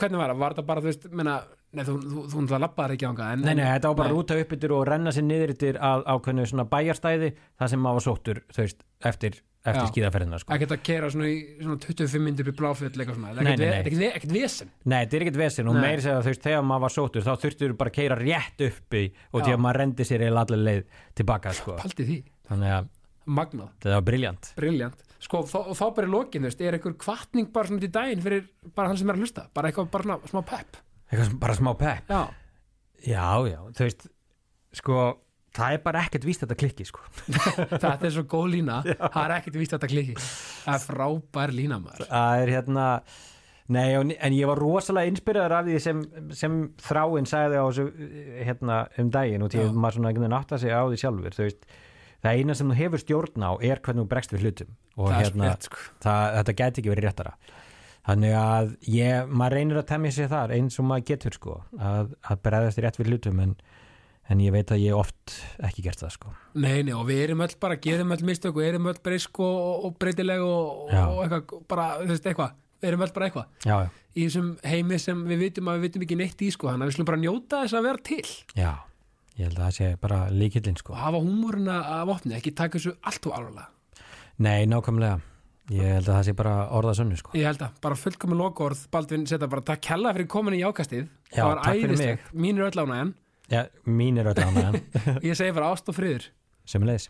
Speaker 1: hvernig var það, var það bara, þú veist, menna nei, þú, þú, þú, þú labbaðir ekki ánga
Speaker 2: Nei, nei, þetta var bara
Speaker 1: nei.
Speaker 2: rúta upp yfir og renna sér niður yfir að ákveðnu svona bæjarstæði það sem maður sóttur, þú veist, eftir eftir skíðaferðina sko.
Speaker 1: ekkert að kera svona í svona 25 myndir í bláfjöld eitthvað svona,
Speaker 2: nei, nei.
Speaker 1: ekkert, vesen.
Speaker 2: Nei, þetta er ekkert vesinn og
Speaker 1: Nei.
Speaker 2: meiri segja þú veist, þegar maður var sóttur þá þurftur bara að keira rétt uppi og því að maður rendi sér eða allir leið tilbaka sko.
Speaker 1: paldi því,
Speaker 2: þannig að
Speaker 1: magnað,
Speaker 2: þetta var briljant.
Speaker 1: Sko, og þá bara í lokin, þú veist, er einhver kvartning bara svona til daginn fyrir bara hann sem er að hlusta? Bara eitthvað, bara smá pepp?
Speaker 2: Eitthvað bara smá pepp?
Speaker 1: Já,
Speaker 2: Já, já, þú veist sko, það er bara ekkert víst að þetta klikki sko.
Speaker 1: þetta er svo góð lína. Það er ekkert víst að þetta kliki það er frábær lína maður.
Speaker 2: Það er hérna Nei, en ég var rosalega inspiraður af því sem, sem þráinn sagði á þessu hérna, um daginn og
Speaker 1: Já.
Speaker 2: að maður svona einhvern veginn átta sig á því sjálfur veist, það eina sem þú hefur stjórn á er hvernig þú bregst við hlutum. Og
Speaker 1: það
Speaker 2: hérna,
Speaker 1: sko.
Speaker 2: það, þetta gæti ekki verið réttara. Þannig að ég, maður reynir að temja sig þar eins og maður getur sko að, að bregðast rétt við hlutum en, en ég veit að ég oft ekki gert það sko.
Speaker 1: Nei, nei, og við erum öll bara, gerum öll mistök og erum öll breysk og, og, breytileg og, og eitthvað, bara, þú veist, eitthvað. Við erum öll bara eitthvað.
Speaker 2: Já, já,
Speaker 1: í þessum heimi sem við vitum að við vitum ekki neitt í sko, þannig að við slum bara njóta þess að vera til.
Speaker 2: Já ég held að það sé bara líkillinn sko.
Speaker 1: Og hafa húmórina að vopni, ekki taka þessu allt og alvarlega.
Speaker 2: Nei, nákvæmlega. Ég held að það sé bara orða sönnu sko.
Speaker 1: Ég held að, bara fullkomin lokaorð Baldvin setja bara takk hella fyrir komin í jákastið.
Speaker 2: Já, takk fyrir
Speaker 1: æðislegt, mín er öll ánægjan
Speaker 2: Já, mín er öll ánægjan.
Speaker 1: Ég segi bara ást og friður.
Speaker 2: Sömulegis